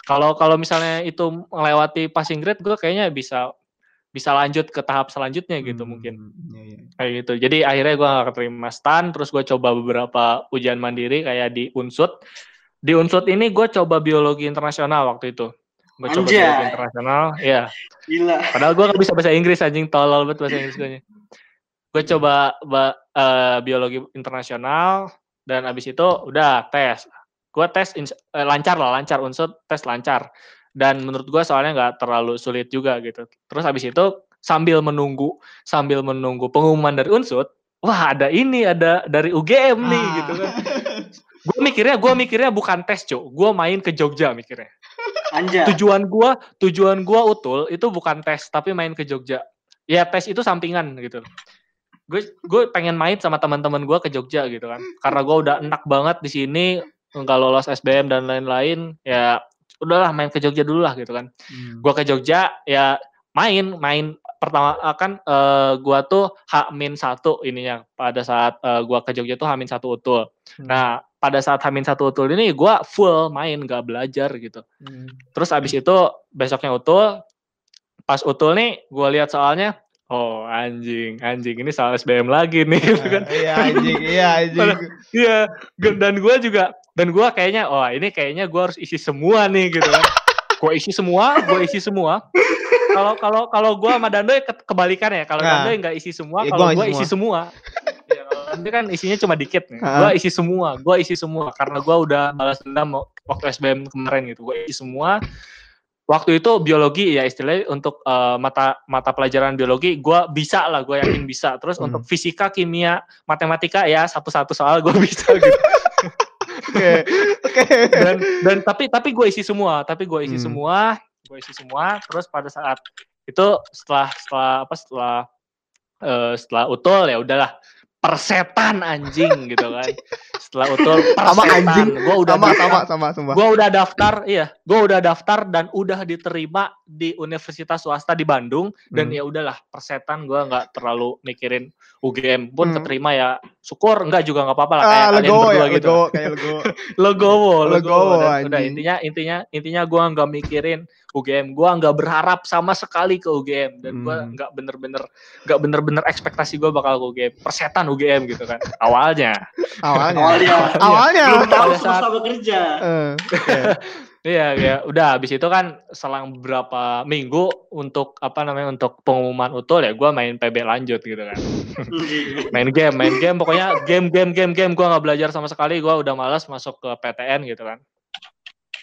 Kalau kalau misalnya itu melewati passing grade gue kayaknya bisa bisa lanjut ke tahap selanjutnya gitu Hmm, mungkin iya, iya. kayak gitu. Jadi akhirnya gue gak keterima stan, terus gue coba beberapa ujian mandiri kayak di Unsut. Di Unsut ini gue coba biologi internasional waktu itu. Gue coba biologi internasional, ya. Gila. Padahal gue gak bisa bahasa Inggris anjing tolol banget bahasa Inggris gue. Gue coba ba- eh, biologi internasional dan abis itu udah tes. Gue tes eh, lancar lah, lancar unsur tes lancar. Dan menurut gue soalnya nggak terlalu sulit juga gitu. Terus abis itu sambil menunggu sambil menunggu pengumuman dari unsur, wah ada ini ada dari UGM nih Ah. gitu kan. Gue mikirnya gue mikirnya bukan tes cuk, gue main ke Jogja mikirnya Anjay. tujuan gua tujuan gua utul itu bukan tes tapi main ke Jogja ya tes itu sampingan gitu gue gue pengen main sama teman-teman gua ke Jogja gitu kan karena gua udah enak banget di sini nggak lolos SBM dan lain-lain ya udahlah main ke Jogja dulu lah gitu kan Hmm. gua ke Jogja ya main main pertama kan eh, gua tuh H-1 ininya pada saat eh, gua ke Jogja tuh H-1 utul Hmm. nah pada saat H-1 utul ini gua full main gak belajar gitu Hmm. Terus abis itu besoknya utul, pas utul nih gue lihat soalnya, oh anjing, anjing ini soal SBM lagi nih, gitu kan? Iya anjing, iya anjing. Iya, dan gue juga, dan gue kayaknya, oh ini kayaknya gue harus isi semua nih gitu kan? gue isi semua, gue isi semua. Kalau kalau kalau gue sama Dandoy ke- kebalikan ya, kalau Nah. Dandoy nggak isi semua, Ya, kalau gua gue isi semua. Ya, kalau Dandoy kan isinya cuma dikit nih. Gue isi semua, gue isi semua karena gue udah balas dendam waktu SBM kemarin gitu. Gue isi semua. Waktu itu biologi ya istilahnya untuk eh, mata mata pelajaran biologi gue bisa lah, gue yakin bisa. Terus Hmm. untuk fisika, kimia, matematika ya satu-satu soal gue bisa gitu. Oke. Oke. dan dan tapi tapi gue isi semua tapi gue isi Hmm. semua gue isi semua terus pada saat itu setelah setelah apa setelah eh, setelah utul ya udahlah persetan anjing gitu kan setelah utul Sama persetan anjing. gue udah Sama daftar, sama sama sumpah. gue udah daftar iya gue udah daftar dan udah diterima di universitas swasta di Bandung dan Hmm. ya udahlah persetan gue nggak terlalu mikirin UGM pun Hmm. keterima ya syukur enggak juga nggak apa-apa lah kayak Ah, kalian legowo berdua ya, gitu legowo kayak legowo, legowo. Legowo, Dan udah intinya intinya intinya gua nggak mikirin UGM. Gua nggak berharap sama sekali ke UGM dan gua Hmm. nggak bener-bener nggak bener-bener ekspektasi gua bakal ke UGM. Persetan UGM gitu kan. Awalnya. Awalnya. Awalnya. Awalnya. Belum tahu semesta bekerja. Eh, iya. Iya, ya udah habis itu kan selang beberapa minggu untuk apa namanya untuk pengumuman utul ya gua main PB lanjut gitu kan. main game, main game pokoknya game game game game gua nggak belajar sama sekali, gua udah malas masuk ke PTN gitu kan.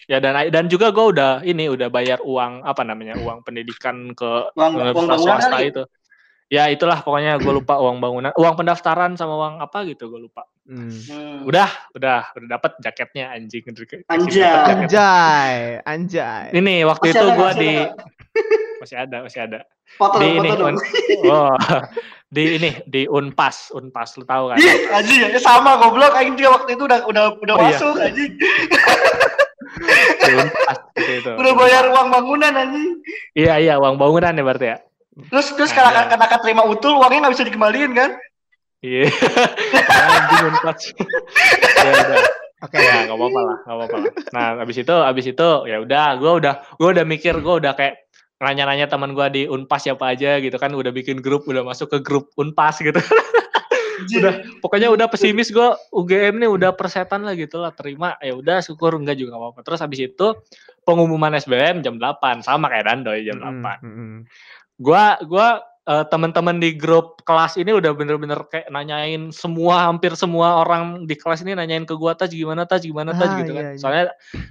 Ya dan dan juga gua udah ini udah bayar uang apa namanya uang pendidikan ke Uang, uang universitas bangunan swasta kali. itu. Ya itulah pokoknya gue lupa uang bangunan, uang pendaftaran sama uang apa gitu gue lupa. Hmm. Hmm. Udah, udah, udah dapat jaketnya anjing. Anjay. Anjay, anjay. Ini waktu Masih itu masih di ada. masih ada, masih ada. Foto Di dong, ini foto dong. Un- oh, di ini di Unpas, Unpas lu tahu kan? Anjing, ya sama goblok anjing dia waktu itu udah udah udah Oh, iya. masuk anjing. Di Unpas gitu itu. Udah bayar uang bangunan anjing. Iya, iya, uang bangunan ya berarti ya. Terus terus karena karena kakak terima utul uangnya nggak bisa dikembaliin kan? Iya. Anjing Unpas. ya udah. Oke. Ya, nggak apa-apa lah, nggak apa-apa lah. Nah, abis itu, abis itu, ya udah, gue udah, gue udah mikir, gue udah kayak nanya-nanya teman gue di Unpas siapa aja gitu kan, udah bikin grup, udah masuk ke grup Unpas gitu. Udah. Pokoknya udah pesimis gue, UGM nih udah persetan lah gitu lah, terima, ya udah syukur enggak juga apa-apa. Terus abis itu pengumuman SBM jam 8 sama kayak Dandoy jam Mm-mm, 8. mm-mm. Gua gua eh, teman-teman di grup kelas ini udah bener-bener kayak nanyain semua hampir semua orang di kelas ini nanyain ke gua tas gimana tas gimana tas Ah, gitu kan. iya, iya. Soalnya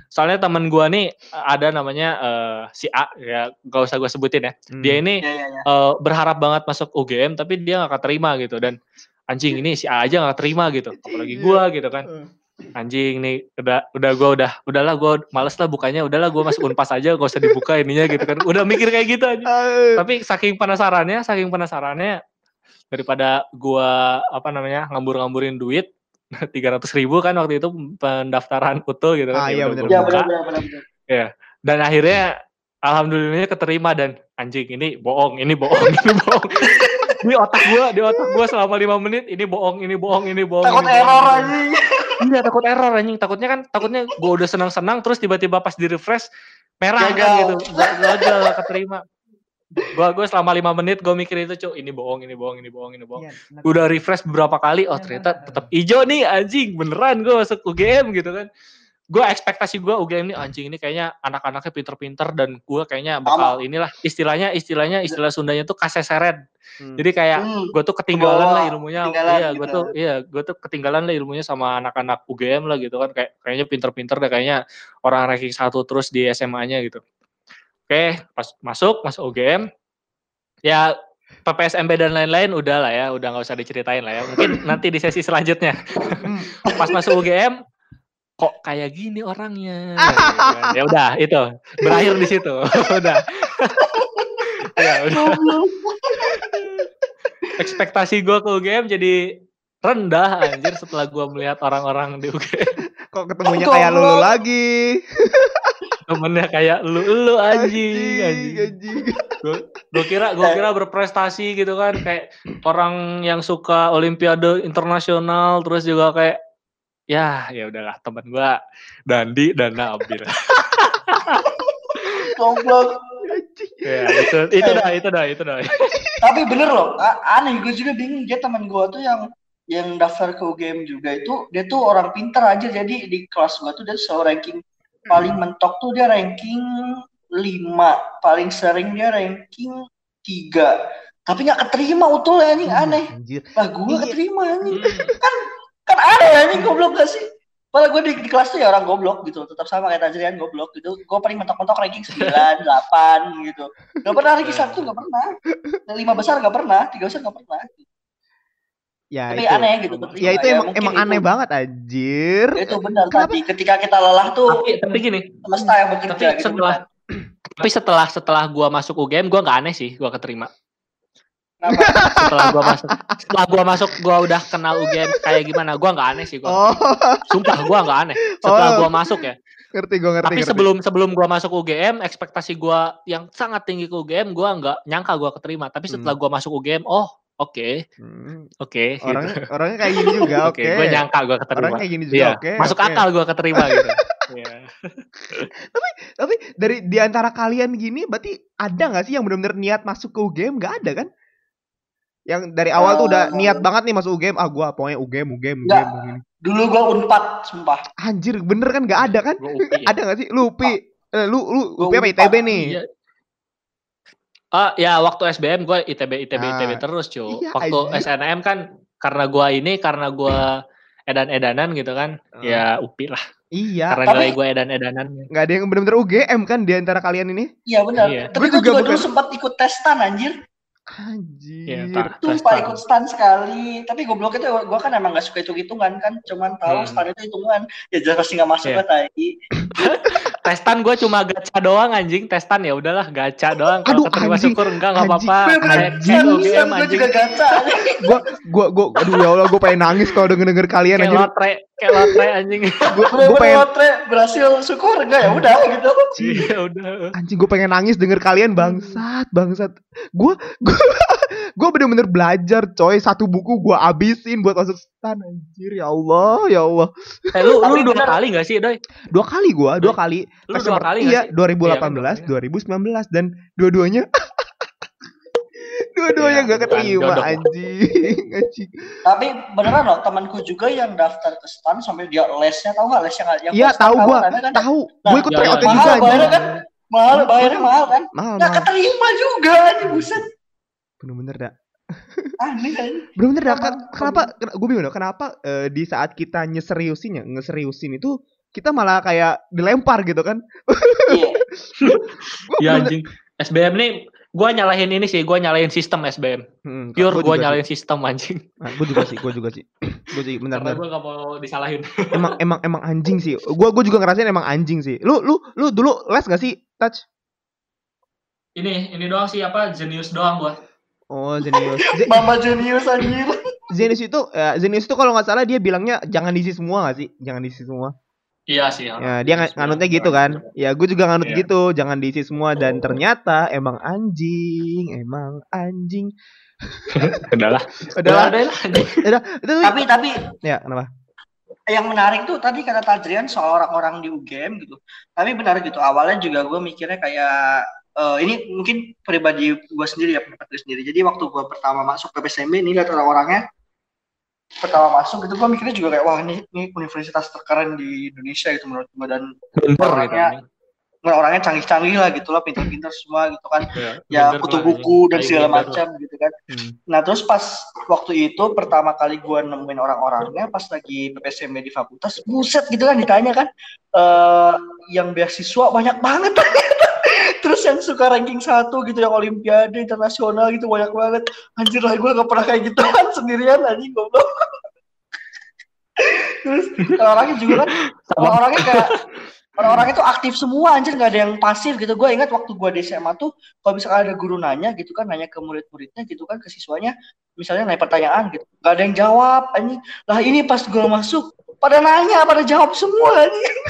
soalnya teman gua nih ada namanya eh, si A ya gak usah gua sebutin ya. Hmm. Dia ini Ya, ya, ya. eh, berharap banget masuk UGM tapi dia gak keterima gitu dan anjing ini si A aja gak terima gitu. Apalagi gua gitu kan. Anjing nih udah udah gua udah udahlah gua males lah bukanya udahlah gua masuk Unpas aja gak usah dibuka ininya gitu kan. Udah mikir kayak gitu aja tapi saking penasarannya saking penasarannya daripada gua apa namanya ngambur-ngamburin duit tiga ratus ribu kan waktu itu pendaftaran utuh gitu kan Ah, iya, bener, Ya benar benar benar. benar. dan akhirnya alhamdulillahnya keterima dan anjing ini bohong ini bohong ini bohong di otak gua di otak gua selama lima menit ini bohong ini bohong ini bohong Takut ini error bohong. anjing. Iya takut error anjing. Takutnya kan takutnya gue udah senang-senang terus tiba-tiba pas di refresh merah kan Gagal. gitu. Ga- Gagal keterima. Gua gue selama lima menit gue mikir itu cuk ini bohong ini bohong ini bohong ini bohong. Iya, Udah refresh beberapa kali oh ternyata tetap hijau nih anjing beneran gue masuk UGM gitu kan. Gue ekspektasi gue UGM nih anjing ini kayaknya anak-anaknya pinter-pinter dan gue kayaknya bakal inilah istilahnya istilahnya istilah Sundanya tuh kaseseret. Hmm. Jadi kayak Hmm. gue tuh ketinggalan Kebawa, lah ilmunya ketinggalan iya gue gitu. tuh iya gue tuh ketinggalan lah ilmunya sama anak-anak UGM lah gitu kan kayak kayaknya pinter-pinter deh kayaknya orang ranking satu terus di SMA-nya gitu oke pas masuk masuk UGM ya PPSMB dan lain-lain udah lah ya udah nggak usah diceritain lah ya mungkin nanti di sesi selanjutnya Hmm. pas masuk UGM kok kayak gini orangnya? Ya udah itu. Berakhir di situ. Udah. Ya udah. Ekspektasi gue ke UGM jadi rendah anjir setelah gue melihat orang-orang di UGM Kok ketemunya Goblok. kayak lulu lagi? temennya kayak lu lu anjing anjing. anjing. Gue kira gue kira berprestasi gitu kan kayak orang yang suka olimpiade internasional terus juga kayak ya ya udahlah temen gue Dandi dan Nabil Goblok. ya itu itu dah itu dah itu dah. Tapi bener loh, aneh gue juga bingung. Dia teman gue tuh yang yang daftar ke UGM juga itu dia tuh orang pinter aja. Jadi di kelas gue tuh dia selalu ranking paling mentok tuh dia ranking 5 paling sering dia ranking 3 tapi nggak keterima utul ya anjing aneh. Anjir. lah gue Iya. keterima anjing. Kan aneh anjing goblok gak sih Padahal gue di, di kelas tuh ya orang goblok gitu, tetap sama kayak Tajrian goblok gitu. Gue paling mentok-mentok ranking 9, 8 gitu. Gak pernah ranking satu gak pernah. Lima besar gak pernah, tiga besar gak pernah. Ya Tapi itu. aneh gitu. keterima. Ya itu emang mungkin emang itu- aneh banget anjir. Itu benar Kenapa? tadi ketika kita lelah tuh tapi tapi gini semesta yang bekerja Tapi gitu. setelah- benar. tapi setelah setelah gua masuk UGM gua nggak aneh sih gua keterima Kenapa? setelah gua masuk setelah gua masuk gua udah kenal UGM kayak gimana gua nggak aneh sih gua Oh, sumpah gua nggak aneh setelah Oh. gua masuk ya ngerti gue ngerti. tapi ngerti. sebelum sebelum gua masuk UGM ekspektasi gua yang sangat tinggi ke UGM gua nggak nyangka gua keterima tapi setelah gua masuk UGM oh oke Hmm, oke orang gitu. orangnya kayak gini juga, oke oke. gua nyangka gua keterima Orangnya kayak gini juga, Iya, oke. masuk oke. akal gua keterima gitu Iya. Tapi dari di antara kalian gini berarti ada nggak sih yang benar-benar niat masuk ke UGM? Nggak ada kan? Yang dari awal tuh udah Eh. niat banget nih masuk UGM. Ah gua pokoknya UGM, UGM, Nggak. UGM. begini. Dulu gue unpad, sumpah. Anjir, bener kan nggak ada kan? Gua UPI ya. Ada nggak sih? Lu UPI. Eh, lu lu Gua UPI apa Unpad. ITB nih? Iya. Ah ya waktu SBM gue ITB ITB Ah, ITB terus cu. iya, waktu. SNM kan karena gua ini karena gua edan-edanan gitu kan. Ah. Ya UPI lah. Iya. Karena Tapi- nilai gue edan-edanan. Nggak ada yang bener-bener UGM kan di antara kalian ini? Iya benar. Iya. Tapi Gua gue juga juga, dulu sempat ikut tes stan anjir. Anjir. Iya, tak. Sumpah ikut stan sekali. Tapi goblok itu gue kan emang gak suka hitung-hitungan kan. Cuman tahu Hmm. itu hitungan. Ya jelas pasti gak masuk Iya. kan tadi. Testan gue cuma gacha doang anjing. Testan ya udahlah gacha doang. Kalau Aduh, keterima anjing. syukur enggak enggak Anjing. apa-apa. Kayak anjing. kayak UGM gue anjing. juga gacha. gua gua gua aduh ya Allah gua pengen nangis kalau denger-denger kalian Kayak anjir. lotre, kayak lotre anjing. Bener-bener pengen lotre berhasil syukur enggak ya udah gitu. Iya udah. anjing gue pengen nangis denger kalian bangsat bangsat gue gue gue bener-bener belajar coy satu buku gue abisin buat masuk stan anjir ya Allah ya Allah Eh lu lu dua kali gak sih, Doi? dua kali gue dua kali Lu Tes dua kali iya gak sih? 2018 2019 dan dua-duanya dua-duanya Iya, gak bukan keterima anjing anjing Tapi beneran loh temanku juga yang daftar ke stan sampai dia lesnya tahu nggak lesnya nggak? Yang iya tahu gue kan? tahu Nah, gue ikut iya, tryout iya. juga Mahal bayarnya kan? Mahal, bayarnya mahal kan? mahal Nggak mahal keterima juga anjing buset. bener-bener dah Aneh kan? bener-bener dah Kenapa? Ken- kenapa gue bingung dah, kenapa eh, di saat kita nyeseriusin ya ngeseriusin itu kita malah kayak dilempar gitu kan Iya. Gua Ya anjing. SBM nih gua nyalahin ini sih, gua nyalahin sistem SBM. Hmm, Pure gua gua juga nyalahin sistem anjing. gue juga sih gue juga sih gue sih Karena benar-benar gua gak mau disalahin. emang emang emang anjing sih gue gue juga ngerasain emang anjing sih lu lu lu dulu les gak sih touch Ini ini doang sih apa Genius doang gua. oh Zenius Z- Mama jenius anjir. Zenius itu ya, Zenius itu kalau nggak salah dia bilangnya jangan diisi semua gak sih jangan diisi semua Iya sih. ya dia nga- nganutnya gitu kan ya gue juga nganut Iya. gitu jangan diisi semua dan ternyata emang anjing emang anjing Udahlah. adalah Udah lah. anjing. itu Tapi tapi ya kenapa yang menarik tuh tadi kata Tadrian soal orang-orang di UGM gitu. Tapi benar gitu. Awalnya juga gue mikirnya kayak eh, ini mungkin pribadi gue sendiri ya pendapat gue sendiri. Jadi waktu gue pertama masuk ke PSMB ini lihat orang-orangnya pertama masuk gitu gue mikirnya juga kayak wah ini, ini universitas terkeren di Indonesia gitu menurut gue dan Bener gitu. Orangnya anjing. orang-orangnya canggih-canggih lah gitu lah pintar-pintar semua gitu kan Iya, ya bener kutu buku dan segala macam gitu kan Hmm. Nah terus pas waktu itu pertama kali gue nemuin orang-orangnya pas lagi PPSMB di fakultas, buset gitu kan ditanya kan, eh yang beasiswa banyak banget. terus yang suka ranking satu gitu yang olimpiade internasional gitu banyak banget. Anjir lah gue gak pernah kayak gitu kan sendirian anjing goblok. Terus orangnya juga kan orang-orangnya kayak orang-orangnya tuh aktif semua anjir nggak ada yang pasif gitu. Gue ingat waktu gue di SMA tuh kalau misalkan ada guru nanya gitu kan nanya ke murid-muridnya gitu kan ke siswanya misalnya nanya pertanyaan gitu. Nggak ada yang jawab anjing. Lah ini pas gue masuk pada nanya pada jawab semua anjing.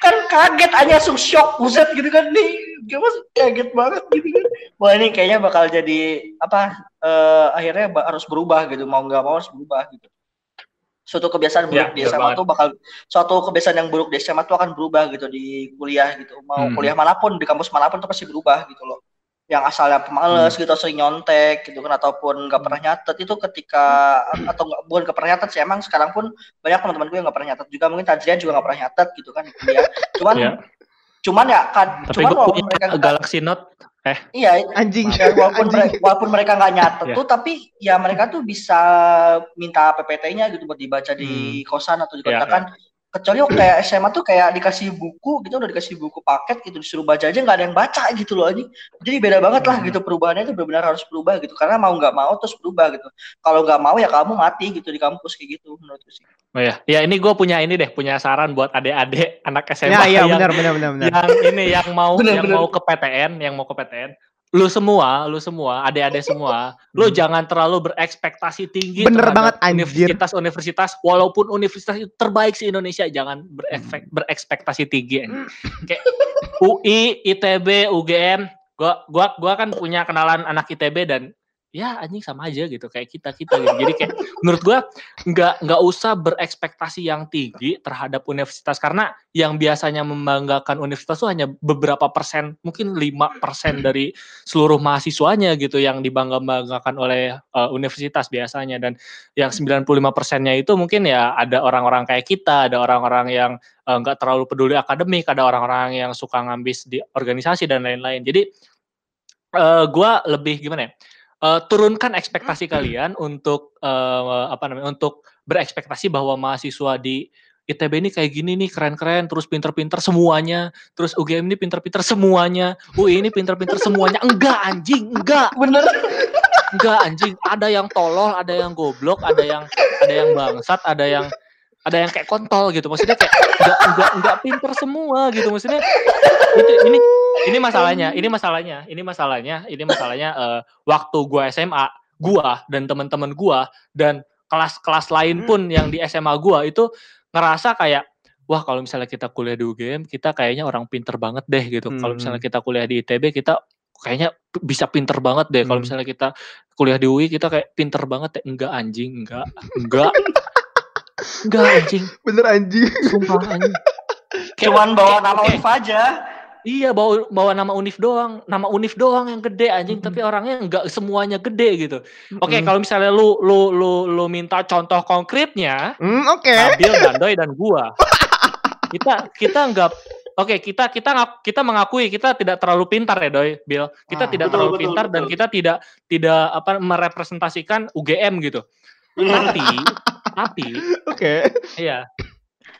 Kan kaget aja langsung shock buset gitu kan. Nih gue kaget banget gitu kan. Wah ini kayaknya bakal jadi apa eh, akhirnya harus berubah gitu. Mau nggak mau harus berubah gitu suatu kebiasaan buruk Ya, di SMA banget. tuh bakal suatu kebiasaan yang buruk di SMA tuh akan berubah gitu di kuliah gitu mau Hmm. kuliah mana pun di kampus mana pun tuh pasti berubah gitu loh yang asalnya pemales gitu sering nyontek gitu kan ataupun nggak pernah nyatet itu ketika atau nggak bukan nggak pernah nyatet sih emang sekarang pun banyak teman-teman gue yang nggak pernah nyatet juga mungkin Tajrian juga nggak pernah nyatet gitu kan kuliah cuman Iya. cuman ya kan Tapi cuman gue punya mereka Galaxy Note. Iya anjing. Ya, walaupun anjing. mereka, walaupun mereka nggak nyatet Ya. tuh tapi ya mereka tuh bisa minta PPT-nya gitu buat dibaca di kosan atau Ya, dikontrakan kecuali waktu kayak SMA tuh kayak dikasih buku gitu udah dikasih buku paket gitu disuruh baca aja nggak ada yang baca gitu loh anjing jadi beda banget lah Hmm. gitu perubahannya itu benar-benar harus berubah gitu karena mau nggak mau terus berubah gitu kalau nggak mau ya kamu mati gitu di kampus kayak gitu menurutku sih Oh ya, ya ini gue punya ini deh, punya saran buat adik-adik anak SMA ya iya yang, benar benar benar benar yang ini yang mau Bener, yang bener. mau ke PTN, yang mau ke PTN. Lu semua, lu semua, adik-adik semua, lu Hmm. jangan terlalu berekspektasi tinggi Bener banget, anjir. universitas-universitas walaupun universitas itu terbaik di Indonesia, jangan berefek, berekspektasi tinggi. anjing. Kayak UI, ITB, UGM, gua gua gua kan punya kenalan anak ITB dan ya anjing sama aja gitu kayak kita kita gitu. Jadi kayak menurut gua nggak nggak usah berekspektasi yang tinggi terhadap universitas karena yang biasanya membanggakan universitas itu hanya beberapa persen, mungkin lima persen dari seluruh mahasiswanya gitu yang dibangga-banggakan oleh uh, universitas biasanya dan yang 95 persennya itu mungkin ya ada orang-orang kayak kita, ada orang-orang yang eh, nggak uh, terlalu peduli akademik, ada orang-orang yang suka ngambis di organisasi dan lain-lain. Jadi uh, gua lebih gimana ya? Uh, turunkan ekspektasi kalian untuk uh, apa namanya untuk berekspektasi bahwa mahasiswa di ITB ini kayak gini nih keren-keren terus pinter-pinter semuanya terus UGM ini pinter-pinter semuanya UI ini pinter-pinter semuanya. Enggak anjing enggak. Bener. Enggak anjing. Ada yang tolol ada yang goblok ada yang ada yang bangsat ada yang ada yang kayak kontol gitu. Maksudnya kayak enggak enggak enggak pinter semua gitu. Maksudnya itu ini ini masalahnya, ini masalahnya, ini masalahnya, ini masalahnya uh, waktu gua SMA, gua dan teman-teman gua dan kelas-kelas lain hmm. pun yang di SMA gua itu ngerasa kayak wah kalau misalnya kita kuliah di UGM kita kayaknya orang pinter banget deh gitu. Hmm. Kalau misalnya kita kuliah di ITB kita kayaknya bisa pinter banget deh. Kalau hmm. misalnya kita kuliah di UI kita kayak pinter banget deh. Enggak anjing, enggak, enggak. enggak anjing. Bener anjing. Sumpah anjing. Cuman bawa nama okay. aja. Iya bawa bawa nama Unif doang, nama Unif doang yang gede anjing, mm -hmm. tapi orangnya enggak semuanya gede gitu. Oke, okay, mm -hmm. kalau misalnya lu lu lu lu minta contoh konkretnya, mm, oke. Okay. Nabil, Dandoy dan gua. kita kita enggak Oke, okay, kita kita kita mengakui kita tidak terlalu pintar ya, Doy, Bill. Kita ah, tidak betul, terlalu betul, pintar betul. dan kita tidak tidak apa merepresentasikan UGM gitu. tapi tapi oke. Okay. Iya.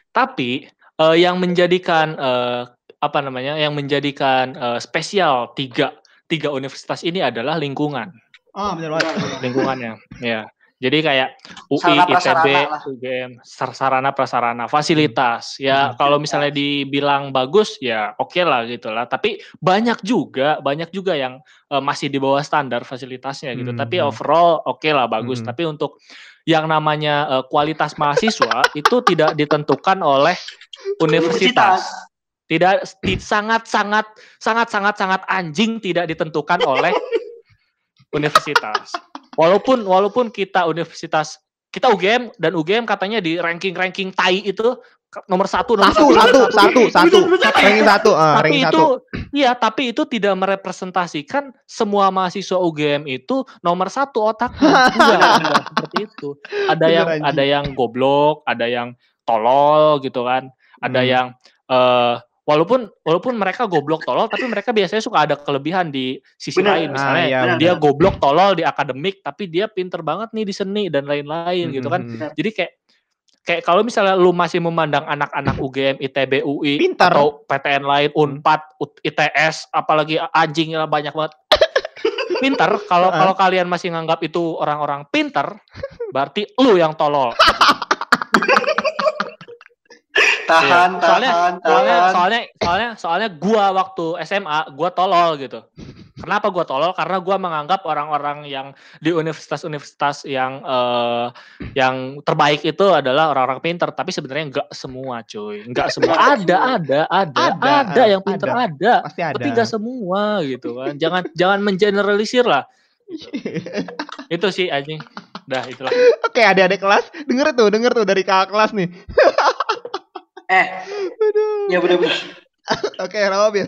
Tapi uh, yang menjadikan uh, apa namanya yang menjadikan uh, spesial tiga tiga universitas ini adalah lingkungan. Oh, benar banget. Lingkungannya, ya. Jadi kayak UI, ITB, UGM, sarana prasarana, fasilitas. Ya hmm. kalau misalnya dibilang bagus, ya oke okay lah gitu lah. Tapi banyak juga, banyak juga yang uh, masih di bawah standar fasilitasnya gitu. Hmm. Tapi overall oke okay lah bagus. Hmm. Tapi untuk yang namanya uh, kualitas mahasiswa itu tidak ditentukan oleh universitas. Tidak sangat sangat sangat sangat sangat anjing tidak ditentukan oleh universitas. Walaupun walaupun kita universitas kita UGM dan UGM katanya di ranking ranking tai itu nomor satu nomor satu satu. satu satu, satu. ranking satu uh, tapi ranking itu iya tapi itu tidak merepresentasikan semua mahasiswa UGM itu nomor satu otaknya enggak, seperti itu. Ada yang ada yang goblok ada yang tolol gitu kan. Ada hmm. yang uh, walaupun walaupun mereka goblok tolol tapi mereka biasanya suka ada kelebihan di sisi bener. lain misalnya ah, iya, dia goblok tolol di akademik tapi dia pinter banget nih di seni dan lain-lain hmm, gitu kan bener. jadi kayak kayak kalau misalnya lu masih memandang anak-anak UGM, ITB, UI pinter. atau PTN lain, Unpad, ITS, apalagi anjingnya banyak banget. pinter, kalau kalau kalian masih nganggap itu orang-orang pinter, berarti lu yang tolol. tahan, iya. soalnya, tahan, soalnya, tahan. soalnya, soalnya, soalnya, gua waktu SMA, gua tolol gitu. Kenapa gua tolol? Karena gua menganggap orang-orang yang di universitas-universitas yang uh, yang terbaik itu adalah orang-orang pinter. Tapi sebenarnya enggak semua, cuy. Enggak semua. Ada, ada, ada, ada, ada yang pinter ada. ada. Pasti ada. Tapi enggak semua gitu kan. Jangan jangan mengeneralisir lah. itu sih anjing. Dah itulah. Oke, adik-adik kelas, denger tuh, denger tuh dari kakak kelas nih. Eh, Aduh. ya benar-benar. Oke, okay,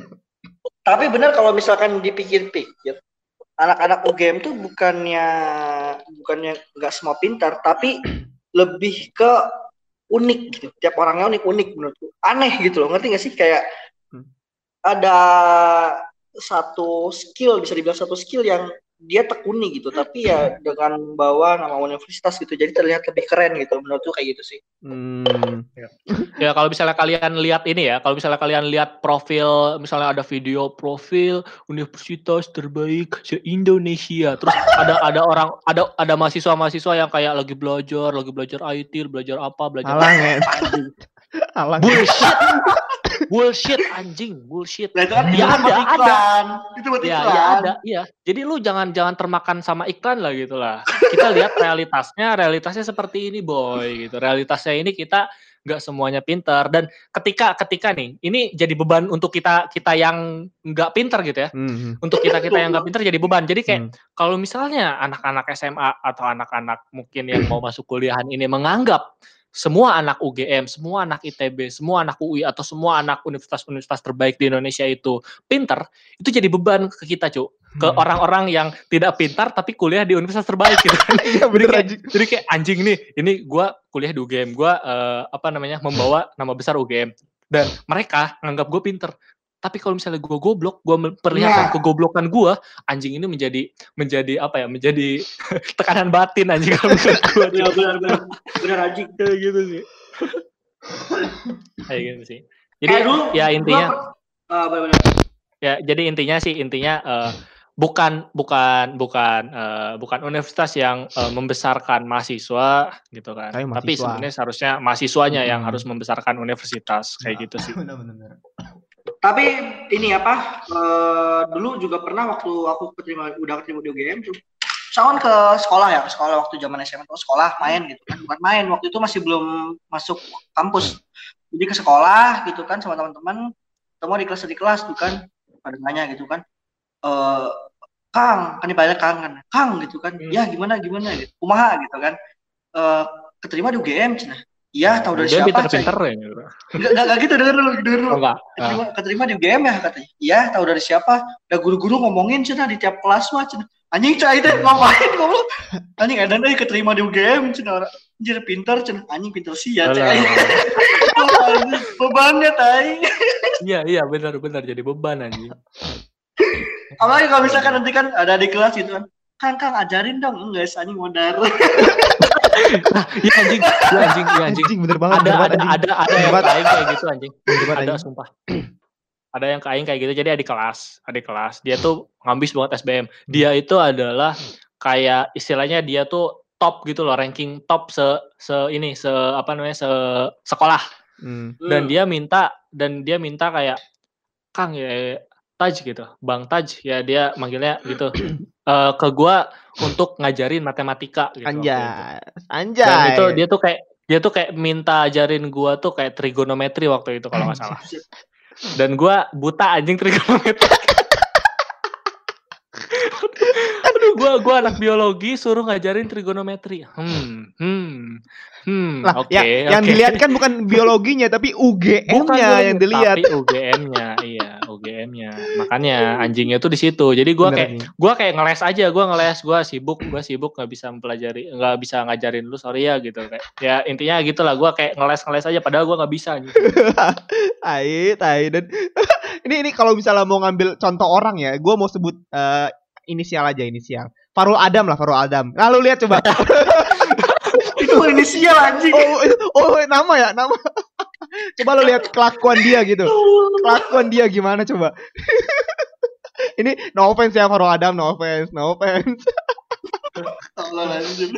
Tapi benar kalau misalkan dipikir-pikir, anak-anak UGM tuh bukannya bukannya nggak semua pintar, tapi lebih ke unik gitu. Tiap orangnya unik-unik menurutku. Aneh gitu loh, ngerti gak sih? Kayak hmm. ada satu skill, bisa dibilang satu skill yang dia tekuni gitu tapi ya dengan bawa nama universitas gitu jadi terlihat lebih keren gitu menurutku kayak gitu sih hmm. ya. ya kalau misalnya kalian lihat ini ya kalau misalnya kalian lihat profil misalnya ada video profil universitas terbaik se Indonesia terus ada ada orang ada ada mahasiswa mahasiswa yang kayak lagi belajar lagi belajar IT belajar apa belajar Alang, ya. Alang. bullshit bullshit anjing, bullshit. Nah, itu kan Ya itu ada, buat ada. iklan. Itu buat Ya, iklan. ya ada, iya. Jadi lu jangan jangan termakan sama iklan lah gitu lah. Kita lihat realitasnya, realitasnya seperti ini boy gitu. Realitasnya ini kita nggak semuanya pintar dan ketika ketika nih ini jadi beban untuk kita kita yang nggak pintar gitu ya. Hmm. Untuk kita kita yang nggak pintar jadi beban. Jadi kayak Hmm. kalau misalnya anak-anak SMA atau anak-anak mungkin yang mau masuk kuliahan ini menganggap semua anak UGM, semua anak ITB, semua anak UI atau semua anak universitas-universitas terbaik di Indonesia itu pintar, itu jadi beban ke kita, Cuk. Ke Hmm. orang-orang yang tidak pintar tapi kuliah di universitas terbaik gitu. Iya bener kayak- anjing. Jadi kayak anjing nih, ini gua kuliah di UGM, gua eh, apa namanya membawa nama besar UGM dan mereka nganggap gue pinter. Tapi kalau misalnya gue goblok, gue memperlihatkan Nah. kegoblokan gue, anjing ini menjadi menjadi apa ya? Menjadi tekanan batin anjing kalau menurut gue. Iya benar benar. Benar anjing. Kayak gitu sih. Kayak gitu sih. Jadi Kayak dulu ya gua intinya per- Ah, benar-benar. ya jadi intinya sih intinya eh, bukan bukan bukan eh, bukan universitas yang eh, membesarkan mahasiswa gitu kan Tapi tapi, mahasiswa. sebenarnya seharusnya mahasiswanya yang Hmm. harus membesarkan universitas kayak gitu sih Bener-bener. Tapi ini apa? eh, dulu juga pernah waktu aku keterima udah keterima di UGM tuh. Saya kan ke sekolah ya, ke sekolah waktu zaman SMA tuh sekolah main gitu kan. Bukan main, waktu itu masih belum masuk kampus. Jadi ke sekolah gitu kan sama teman-teman. Ketemu di kelas di kelas tuh kan. Pada nanya gitu kan. Eh Kang, kan dipanggil Kang kan. Kang gitu kan. Hmm. Ya gimana gimana gitu. Kumaha gitu kan. Eh keterima di UGM Cina. Iya, tahu dari dia siapa? pinter-pinter Cai? ya. Enggak, enggak, gitu, denger dulu, denger dulu enggak keterima, keterima di UGM ya katanya. Iya, tahu dari siapa? Udah guru-guru ngomongin cina di tiap kelas mah cina. Anjing cai teh ngapain goblok? Anjing ada nih keterima di UGM cina. Anjir pinter cina. Anjing pinter sih ya. Anjing, Bebannya tai. iya iya benar-benar jadi beban anjing Apalagi kalau misalkan nanti kan ada di kelas gitu kan. Kang, Kang ajarin dong. Enggak, anjing iya anjing iya anjing iya anjing Anjing bener banget. ada bener banget, ada anjing. ada ada yang Hebat. kayak kayak gitu anjing Bener banget, ada anjing. sumpah ada yang kain kayak gitu jadi adik kelas adik kelas dia tuh ngambis banget SBM dia itu adalah kayak istilahnya dia tuh top gitu loh ranking top se se ini se apa namanya se sekolah Hmm. dan dia minta dan dia minta kayak Kang ya Taj gitu Bang Taj ya dia manggilnya gitu eh, ke gua untuk ngajarin matematika gitu itu. Anjay. dan Anjay. itu dia tuh kayak dia tuh kayak minta ajarin gua tuh kayak trigonometri waktu itu kalau nggak salah dan gua buta anjing trigonometri aduh gua gua anak biologi suruh ngajarin trigonometri hmm hmm hmm Lah, oke ya, yang oke. dilihat kan bukan biologinya tapi UGM-nya yang dilihat. tapi UGM-nya iya UGM-nya makanya anjingnya tuh di situ jadi gua Bener, kayak gua kayak ngeles aja gua ngeles gua sibuk gua sibuk nggak bisa mempelajari nggak bisa ngajarin lu sorry ya gitu kayak ya intinya gitulah gua kayak ngeles ngeles aja padahal gua nggak bisa gitu. tai tai dan ini ini kalau misalnya mau ngambil contoh orang ya gue mau sebut eh, inisial aja inisial. Farul Adam lah Farul Adam. Lalu lihat coba. Itu inisial anjing. oh, oh nama ya nama. Coba lu lihat kelakuan dia gitu. Kelakuan dia gimana coba? Ini no offense ya Farul Adam no offense no offense. Tolong anjing.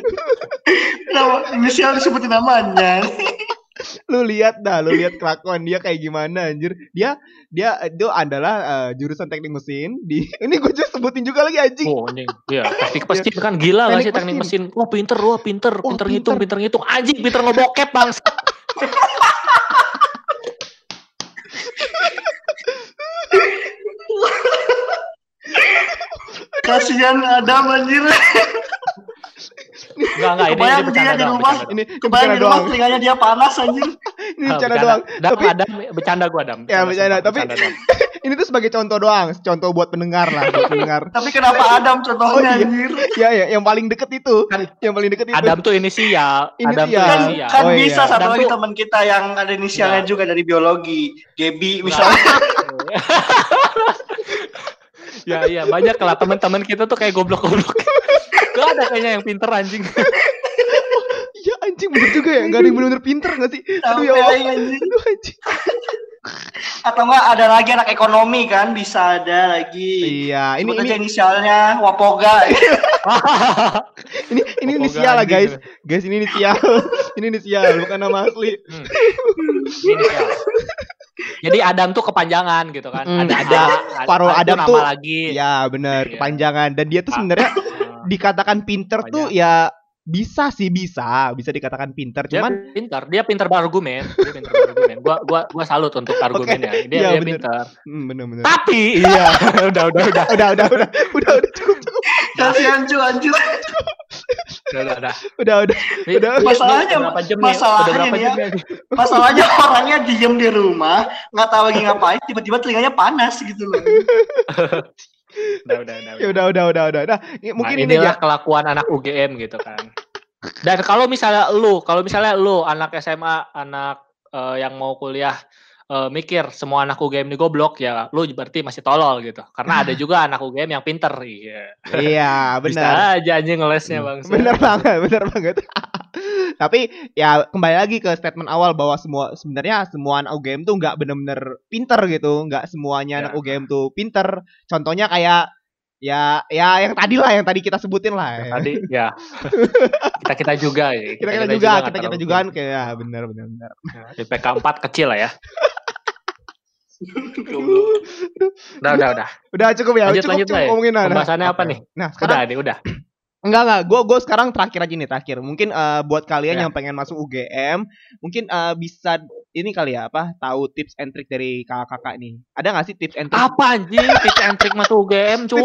Nama inisial disebutin namanya. Lu lihat dah lu lihat kelakuan dia kayak gimana anjir. Dia dia itu adalah eh, jurusan teknik mesin di ini gue just sebutin juga lagi anjing. Oh anjing. Iya teknik mesin kan gila Teknik sih teknik mesin. wah pinter wah pinter. Wah, pinter ngitung pinter. pinter ngitung. Anjing pinter ngebokep bang Kasihan Adam anjir. Enggak enggak ini, ini Kebayang dia bercanda di rumah. ini ini Kebayang di rumah telinganya dia panas anjir. ini bercanda doang Dam, tapi Adam, bercanda gua Adam. Ya, bercanda, tapi- Dam. ini tuh sebagai contoh doang contoh buat pendengar lah buat pendengar Tapi kenapa Adam contohnya Oh, iya. anjir? ya ya yang paling deket itu Kan- yang paling deket itu Adam tuh inisial. Adam tuh Inisial. Kan, inisial. kan iya. bisa satu lagi teman kita yang ada inisialnya Enggak. juga dari biologi, Gebi Enggak. misalnya. ya iya banyak lah teman-teman kita tuh kayak goblok-goblok. Gak ada kayaknya yang pinter anjing. ya anjing bener juga ya nggak ada yang bener-bener pinter nggak sih aduh ya Allah anjing. aduh anjing Atau enggak ada lagi anak ekonomi kan bisa ada lagi. iya ini Sebut ini aja inisialnya Wapoga. ini ini Popo inisial lah guys gitu. guys ini inisial Ini inisial bukan nama asli. Hmm. Inisial. Jadi Adam tuh kepanjangan gitu kan. Hmm, ada ada paruh Adam nama tuh- lagi. Iya benar Iya. kepanjangan dan dia tuh sebenarnya dikatakan pinter tuh ya bisa sih bisa bisa dikatakan pinter dia cuman pintar, dia pintar berargumen, dia pintar berargumen. Gua gua gua salut untuk argumennya. Dia iya, dia bener. pintar. hmm, bener bener Tapi iya, udah udah udah. udah udah udah udah udah cukup cukup Kasihan cu anjir. Udah udah udah. udah udah Udah. Masalahnya- jam nih? masalahnya Udah berapa nih jam ya. nih? Masalahnya orangnya diem di rumah, nggak tahu lagi ngapain, tiba-tiba telinganya panas gitu loh. Udah udah udah. ya udah udah udah udah nah, ini mungkin nah, ini inilah aja kelakuan anak UGM gitu kan. Dan kalau misalnya lu, kalau misalnya lu anak SMA, anak eh, yang mau kuliah eh, mikir semua anak UGM ini goblok ya, lu berarti masih tolol gitu. Karena ada juga anak UGM yang pinter. Iya. iya Bisa benar aja anjing ngelesnya, Hmm, Bang. bener banget bener banget tapi ya kembali lagi ke statement awal bahwa semua sebenarnya semua anak UGM tuh nggak bener-bener pinter gitu nggak semuanya Ya. anak UGM tuh pinter contohnya kayak ya ya yang tadi lah yang tadi kita sebutin lah ya. Tadi ya. Kita-kita juga ya. kita kita juga nggak kita kita juga kan kayak ya, bener bener bener Nah, IPK 4 kecil lah ya. Udah, udah, udah. udah cukup ya Lanjut, cukup lanjut cukup lah ya. ngomongin nah, nah. Pembahasannya apa nih? nah sekarang Udah nih, udah. Enggak enggak, gue gue sekarang terakhir aja nih terakhir. Mungkin eh, buat kalian Ya. yang pengen masuk UGM, mungkin eh, bisa ini kali ya apa? Tahu tips and trick dari kakak-kakak nih. Ada nggak sih tips and trick? Apa anjing? Tips and trick masuk UGM, cu.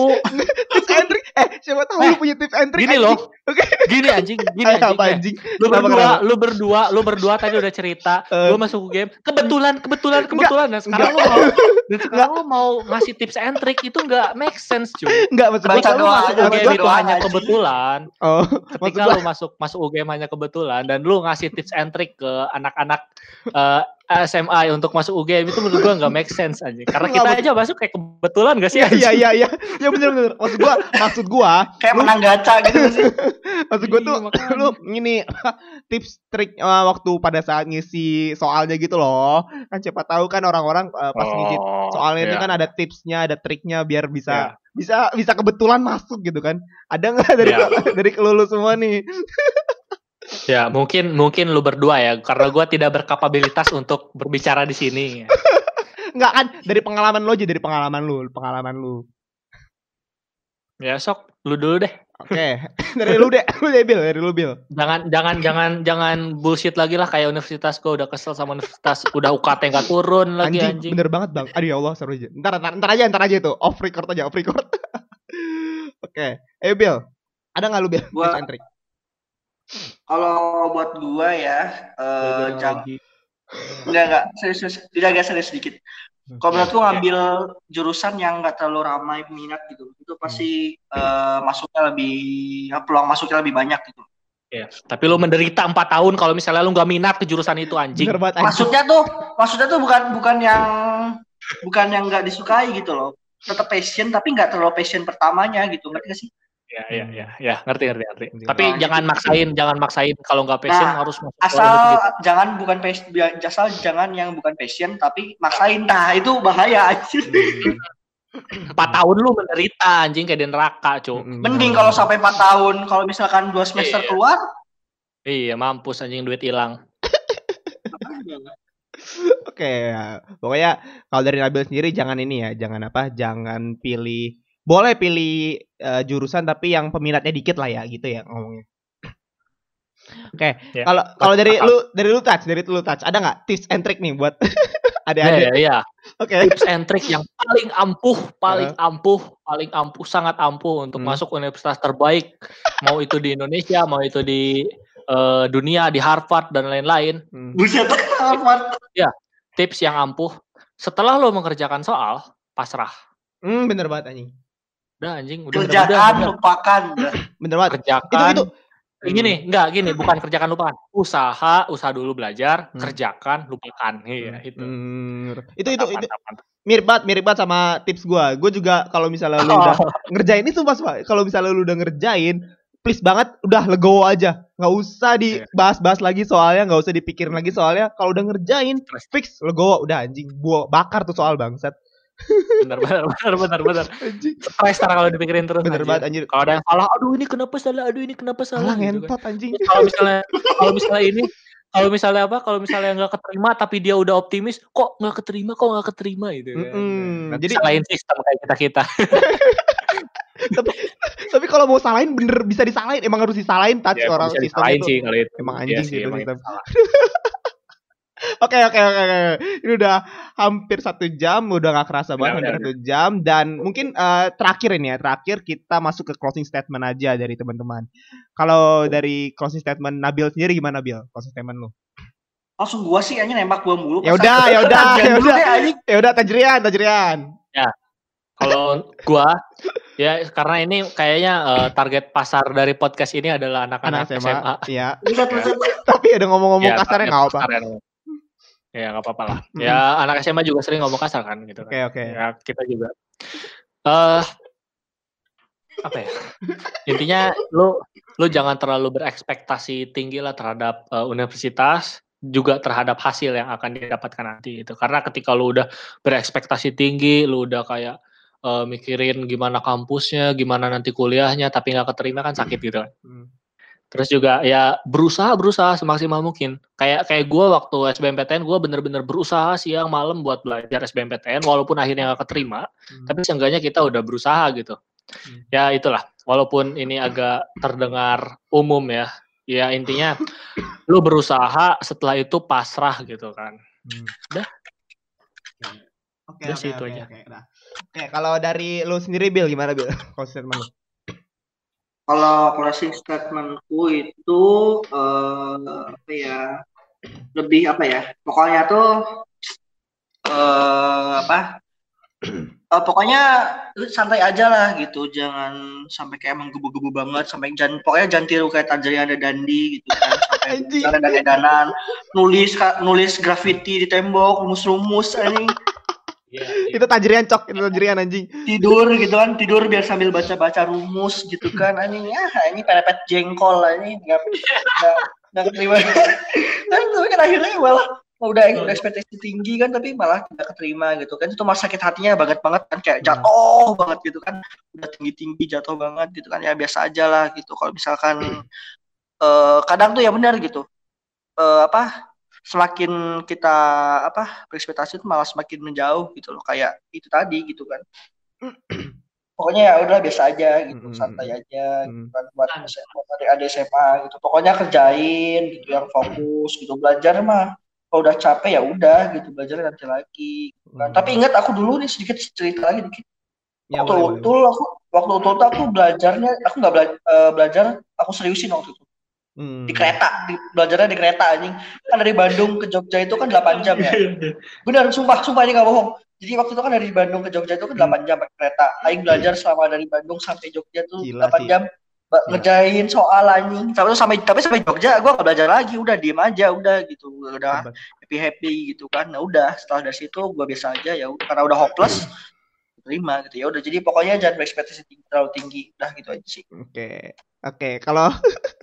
tips and trick? Eh, siapa tahu Eh, lu punya tips and trick? Gini anjing. loh. Oke. Gini anjing, gini anjing. apa eh. anjing? Lu Kenapa, berdua, kenapa? lu berdua, lu berdua tadi udah cerita, Eh. gua masuk UGM. Kebetulan, kebetulan, kebetulan. Dan sekarang lu mau dan sekarang lu mau ngasih tips and trick itu enggak make sense, cu. Enggak maksud. Ketika lu masuk UGM itu hanya kebetulan. Oh, Ketika lu masuk masuk UGM hanya kebetulan dan lu ngasih tips and trick ke anak-anak eh, SMA untuk masuk UGM itu menurut gua nggak make sense aja. Karena kita aja masuk kayak kebetulan gak sih? Iya iya iya iya. Ya bener bener. Maksud gua, maksud gua, Kayak lu- menang gacha gitu sih. maksud gua tuh Iya, makanya. lu ini tips trik eh, waktu pada saat ngisi soalnya gitu loh. Kan siapa tahu kan orang-orang eh, pas ngisi Oh, soalnya itu iya. kan ada tipsnya ada triknya biar bisa Iya. bisa bisa kebetulan masuk gitu kan ada nggak dari Iya. dari kelulu semua nih Ya, mungkin mungkin lu berdua ya, karena gua tidak berkapabilitas untuk berbicara di sini. nggak kan dari pengalaman lo aja dari pengalaman lu pengalaman lu. Ya sok, lu dulu deh. oke dari lu deh lu deh Bil dari lu Bil. Jangan jangan jangan jangan bullshit lagi lah kayak universitas gua udah kesel sama universitas udah UKT nggak turun lagi anjing, anjing. bener banget bang. Aduh ya Allah seru aja. Ntar, ntar ntar aja ntar aja itu off record aja off record. Oke ayo Bil. Ada nggak lu Bil? Gua- Kalau buat gua ya, eh Jangan enggak enggak serius serius tidak agak serius sedikit. Kalau menurut gua ngambil jurusan yang nggak terlalu ramai peminat gitu, itu pasti eh, masuknya lebih ya, peluang masuknya lebih banyak gitu. Ya, tapi lu menderita 4 tahun kalau misalnya lu nggak minat ke jurusan itu anjing. anjing. Maksudnya tuh, maksudnya tuh bukan bukan yang bukan yang nggak disukai gitu loh. Tetap passion tapi nggak terlalu passion pertamanya gitu, ngerti gak sih? Ya, ya, ya, ya, ngerti, ngerti, ngerti. Ngerti. Tapi Nah, jangan maksain, jangan maksain kalau nggak passion Nah, harus masuk Asal gitu. jangan bukan passion, asal jangan yang bukan passion tapi maksain. Nah itu bahaya anjir. Empat tahun lu menderita anjing kayak di neraka, cu. Mm-mm. Mending kalau sampai 4 tahun, kalau misalkan dua semester Iya. keluar, Iya, mampus anjing duit hilang. Oke, ya. pokoknya kalau dari Nabil sendiri jangan ini ya, jangan apa, jangan pilih, boleh pilih eh, jurusan tapi yang peminatnya dikit lah ya, gitu ya ngomongnya. Oke, Ya. kalau kalau dari lu dari lu touch, dari lu touch, ada nggak tips and trick nih buat Ya, adik-adik? ya, ya. Oke, Tips and trick yang paling ampuh, paling ampuh, paling ampuh, sangat ampuh untuk Hmm. masuk universitas terbaik. Mau itu di Indonesia, mau itu di eh, dunia, di Harvard dan lain-lain. Hmm. buset amat. Tips yang ampuh. Setelah lo mengerjakan soal, pasrah. Hmm, bener banget anjing, Udah anjing, udah udah, udah, Kerjaan udah. lupakan. bener banget. kerjakan. Itu itu Gini, enggak gini, bukan kerjakan lupakan. Usaha, usaha dulu belajar, Hmm. kerjakan, lupakan. Iya, itu. Hmm, itu itu itu Mantap, mirip banget, mirip banget sama tips gua. Gua juga kalau misalnya lu udah ngerjain itu mas kalau misalnya lu udah ngerjain please banget udah legowo aja nggak usah Iya. dibahas-bahas lagi soalnya nggak usah dipikirin lagi soalnya kalau udah ngerjain fix legowo udah anjing gua bakar tuh soal bangsat bener bener bener bener bener Anjing. stres tar kalau dipikirin terus Bener banget anjir. kalau ada yang salah aduh ini kenapa salah aduh ini kenapa salah Salah gitu kan. ngentot anjing. Terus kalau misalnya kalau misalnya ini kalau misalnya apa kalau misalnya nggak keterima tapi dia udah optimis kok nggak keterima kok nggak keterima gitu kan Mm-mm. Nanti Jadi- salahin sistem kayak kita kita Tapi kalau mau salahin bener bisa disalahin. Emang harus disalahin touch ya, orang bisa sistem disalahin itu. sih kalau itu Emang Iya anjing sih, sih itu emang sistem. Oke oke oke oke. Ini udah hampir satu jam, udah gak kerasa banget Udah, hampir satu jam dan mungkin eh, terakhir ini ya, terakhir kita masuk ke closing statement aja dari teman-teman. Kalau dari closing statement Nabil sendiri gimana Bil? Closing statement lu? Langsung gua sih hanya nembak gua mulu. Ya udah, ya udah, ya udah. anjing. Ya udah Tajrian, Tajrian. Kalau gua ya karena ini kayaknya eh, target pasar dari podcast ini adalah Anak anak-anak SMA. SMA. Iya. Tapi ada ngomong-ngomong Ya, kasarnya nggak apa. Ya nggak apa-apa lah. Mm. Ya anak SMA juga sering ngomong kasar kan gitu kan. Oke oke. Ya kita juga. eh apa ya? Intinya lu lu jangan terlalu berekspektasi tinggi lah terhadap eh, universitas juga terhadap hasil yang akan didapatkan nanti itu. Karena ketika lu udah berekspektasi tinggi, lu udah kayak eh, mikirin gimana kampusnya, gimana nanti kuliahnya, tapi nggak keterima kan sakit gitu kan. Hmm. Terus juga ya berusaha berusaha semaksimal mungkin. Kayak kayak gue waktu SBMPTN gue bener-bener berusaha siang malam buat belajar SBMPTN walaupun akhirnya gak keterima. Hmm. Tapi seenggaknya kita udah berusaha gitu. Hmm. Ya itulah. Walaupun ini agak terdengar umum ya. Ya intinya lu berusaha setelah itu pasrah gitu kan. Hmm. Udah. Oke, Udah oke, sih itu oke, aja. oke, udah. Oke, kalau dari lu sendiri Bil gimana Bil? Closing statement lu. Kalau closing statementku itu eh, apa ya? Lebih apa ya? Pokoknya tuh eh apa? Eh, pokoknya santai aja lah gitu, jangan sampai kayak menggebu-gebu banget, sampai jangan pokoknya jangan tiru kayak Tajrian ada Dandi gitu kan, sampai jalan dan edanan, nulis nulis graffiti di tembok, rumus-rumus anjing. Iya. Itu Tajrian cok, itu Tajrian anjing. tidur gitu kan tidur biar sambil baca baca rumus gitu kan. Anjing ya ini perepet jengkol ini nggak nggak nggak keterima kan tapi kan akhirnya malah udah udah ekspektasi tinggi kan tapi malah tidak keterima gitu kan. Itu malah sakit hatinya banget banget kan. Kayak jatuh banget gitu kan. Udah tinggi tinggi jatuh banget gitu kan. Ya biasa aja lah gitu. Kalau misalkan eh, kadang tuh ya benar gitu. Eh, apa semakin kita apa berekspektasi itu malah semakin menjauh gitu loh kayak itu tadi gitu kan pokoknya ya udah biasa aja gitu Mm-mm. santai aja Hmm. gitu kan buat buat adik-adik SMA gitu pokoknya kerjain gitu yang fokus gitu belajar mah kalau udah capek ya udah gitu belajar nanti lagi gitu kan. Hmm. tapi ingat aku dulu nih sedikit cerita lagi dikit Ya, waktu boleh, boleh. utul aku waktu utul tuh aku belajarnya aku nggak bela- eh, belajar aku seriusin waktu itu Hmm. di kereta di, belajarnya di kereta anjing. Kan dari Bandung ke Jogja itu kan 8 jam ya. Benar sumpah sumpah ini gak bohong. Jadi waktu itu kan dari Bandung ke Jogja itu kan 8 jam pakai kereta. Aing belajar selama dari Bandung sampai Jogja tuh Gila 8 sih. jam. Gila. ngerjain soal anjing. Tapi sampai tapi sampai Jogja gue gak belajar lagi. Udah diem aja udah gitu. Udah Hebat. happy happy gitu kan. Nah udah setelah dari situ gue biasa aja ya. Karena udah hopeless terima gitu. Ya udah jadi pokoknya jangan berekspektasi tinggi, terlalu tinggi. Udah gitu aja sih. Oke, oke. Kalau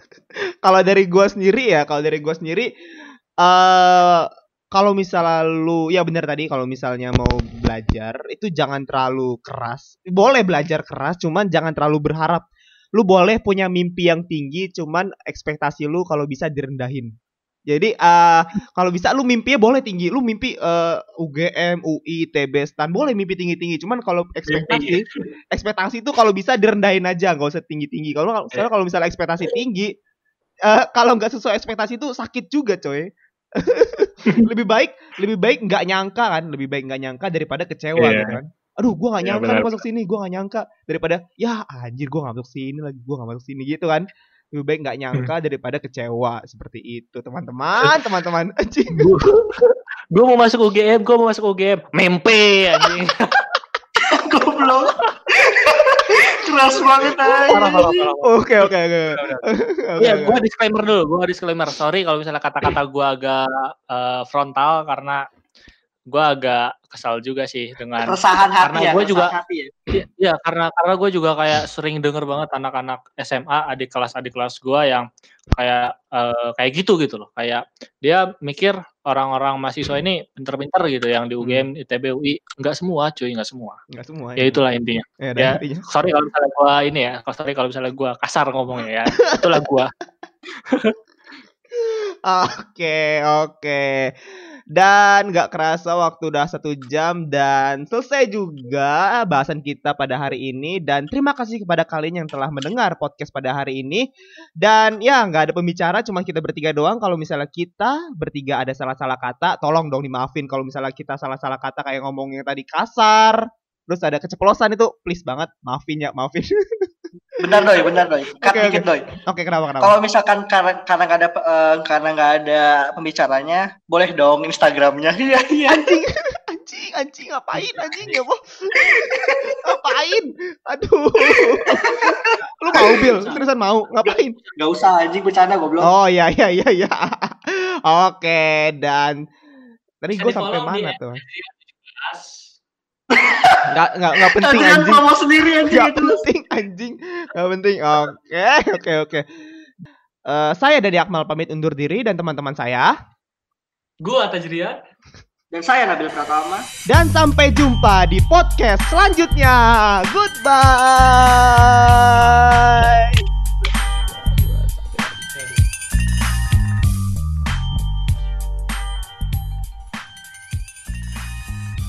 kalau dari gua sendiri ya, kalau dari gua sendiri, eh kalau misalnya lu, ya bener tadi, kalau misalnya mau belajar itu jangan terlalu keras. Boleh belajar keras, cuman jangan terlalu berharap. Lu boleh punya mimpi yang tinggi, cuman ekspektasi lu kalau bisa direndahin. Jadi eh kalau bisa lu mimpinya boleh tinggi. Lu mimpi eh, UGM, UI, TB, STAN boleh mimpi tinggi-tinggi. Cuman kalau ekspektasi ekspektasi itu kalau bisa direndahin aja, nggak usah tinggi-tinggi. Kalau soalnya kalau misalnya ekspektasi tinggi eh kalau nggak sesuai ekspektasi itu sakit juga, coy. lebih baik lebih baik nggak nyangka kan, lebih baik nggak nyangka daripada kecewa Iya. gitu kan. Aduh, gua nggak Iya, nyangka nih masuk sini, gua nggak nyangka daripada ya anjir gua nggak masuk sini lagi, gua nggak masuk sini gitu kan. Lebih baik nggak nyangka daripada kecewa seperti itu, teman-teman, teman-teman. Anjing. gue mau masuk UGM, gue mau masuk UGM. Mempe anjing. goblok keras banget aja. Oke, oke, oke. Iya, oke. gue disclaimer dulu. Gue disclaimer. Sorry kalau misalnya kata-kata gue agak eh, frontal karena gue agak kesal juga sih dengan Keresahan hati Karena ya. gua juga- hati ya. Iya, iya, karena karena gue juga kayak sering denger banget anak-anak SMA adik kelas adik kelas gue yang kayak eh, kayak gitu gitu loh kayak dia mikir orang-orang mahasiswa ini pinter-pinter gitu yang di UGM ITB UI nggak semua cuy nggak semua Enggak semua. ya itulah intinya Ya, ya. intinya. sorry kalau misalnya gue ini ya kalau sorry kalau misalnya gue kasar ngomongnya ya itulah gue Oke, oke. Dan nggak kerasa waktu udah satu jam dan selesai juga bahasan kita pada hari ini. Dan terima kasih kepada kalian yang telah mendengar podcast pada hari ini. Dan ya nggak ada pembicara, cuma kita bertiga doang. Kalau misalnya kita bertiga ada salah-salah kata, tolong dong dimaafin. Kalau misalnya kita salah-salah kata kayak ngomongnya tadi kasar, terus ada keceplosan itu, please banget maafin ya, maafin. Benar doi, benar doi. Cut Oke, dikit doi. oke, kenapa kenapa? Kalau misalkan karena karena nggak ada eh, karena nggak ada pembicaranya, boleh dong Instagramnya. Iya iya. anjing anjing anjing ngapain anjing ya boh ngapain aduh lu mau bil seriusan mau ngapain Gak usah anjing bercanda goblok. oh ya ya ya ya oke dan tadi gue sampai mana tuh nggak nggak nggak penting Tadi kan anjing promo sendiri anjing nggak itu. penting anjing nggak penting oke oke oke Eh, saya dari Akmal pamit undur diri dan teman-teman saya gue Tajrian Dan saya Nabil Pratama. Dan sampai jumpa di podcast selanjutnya. Goodbye.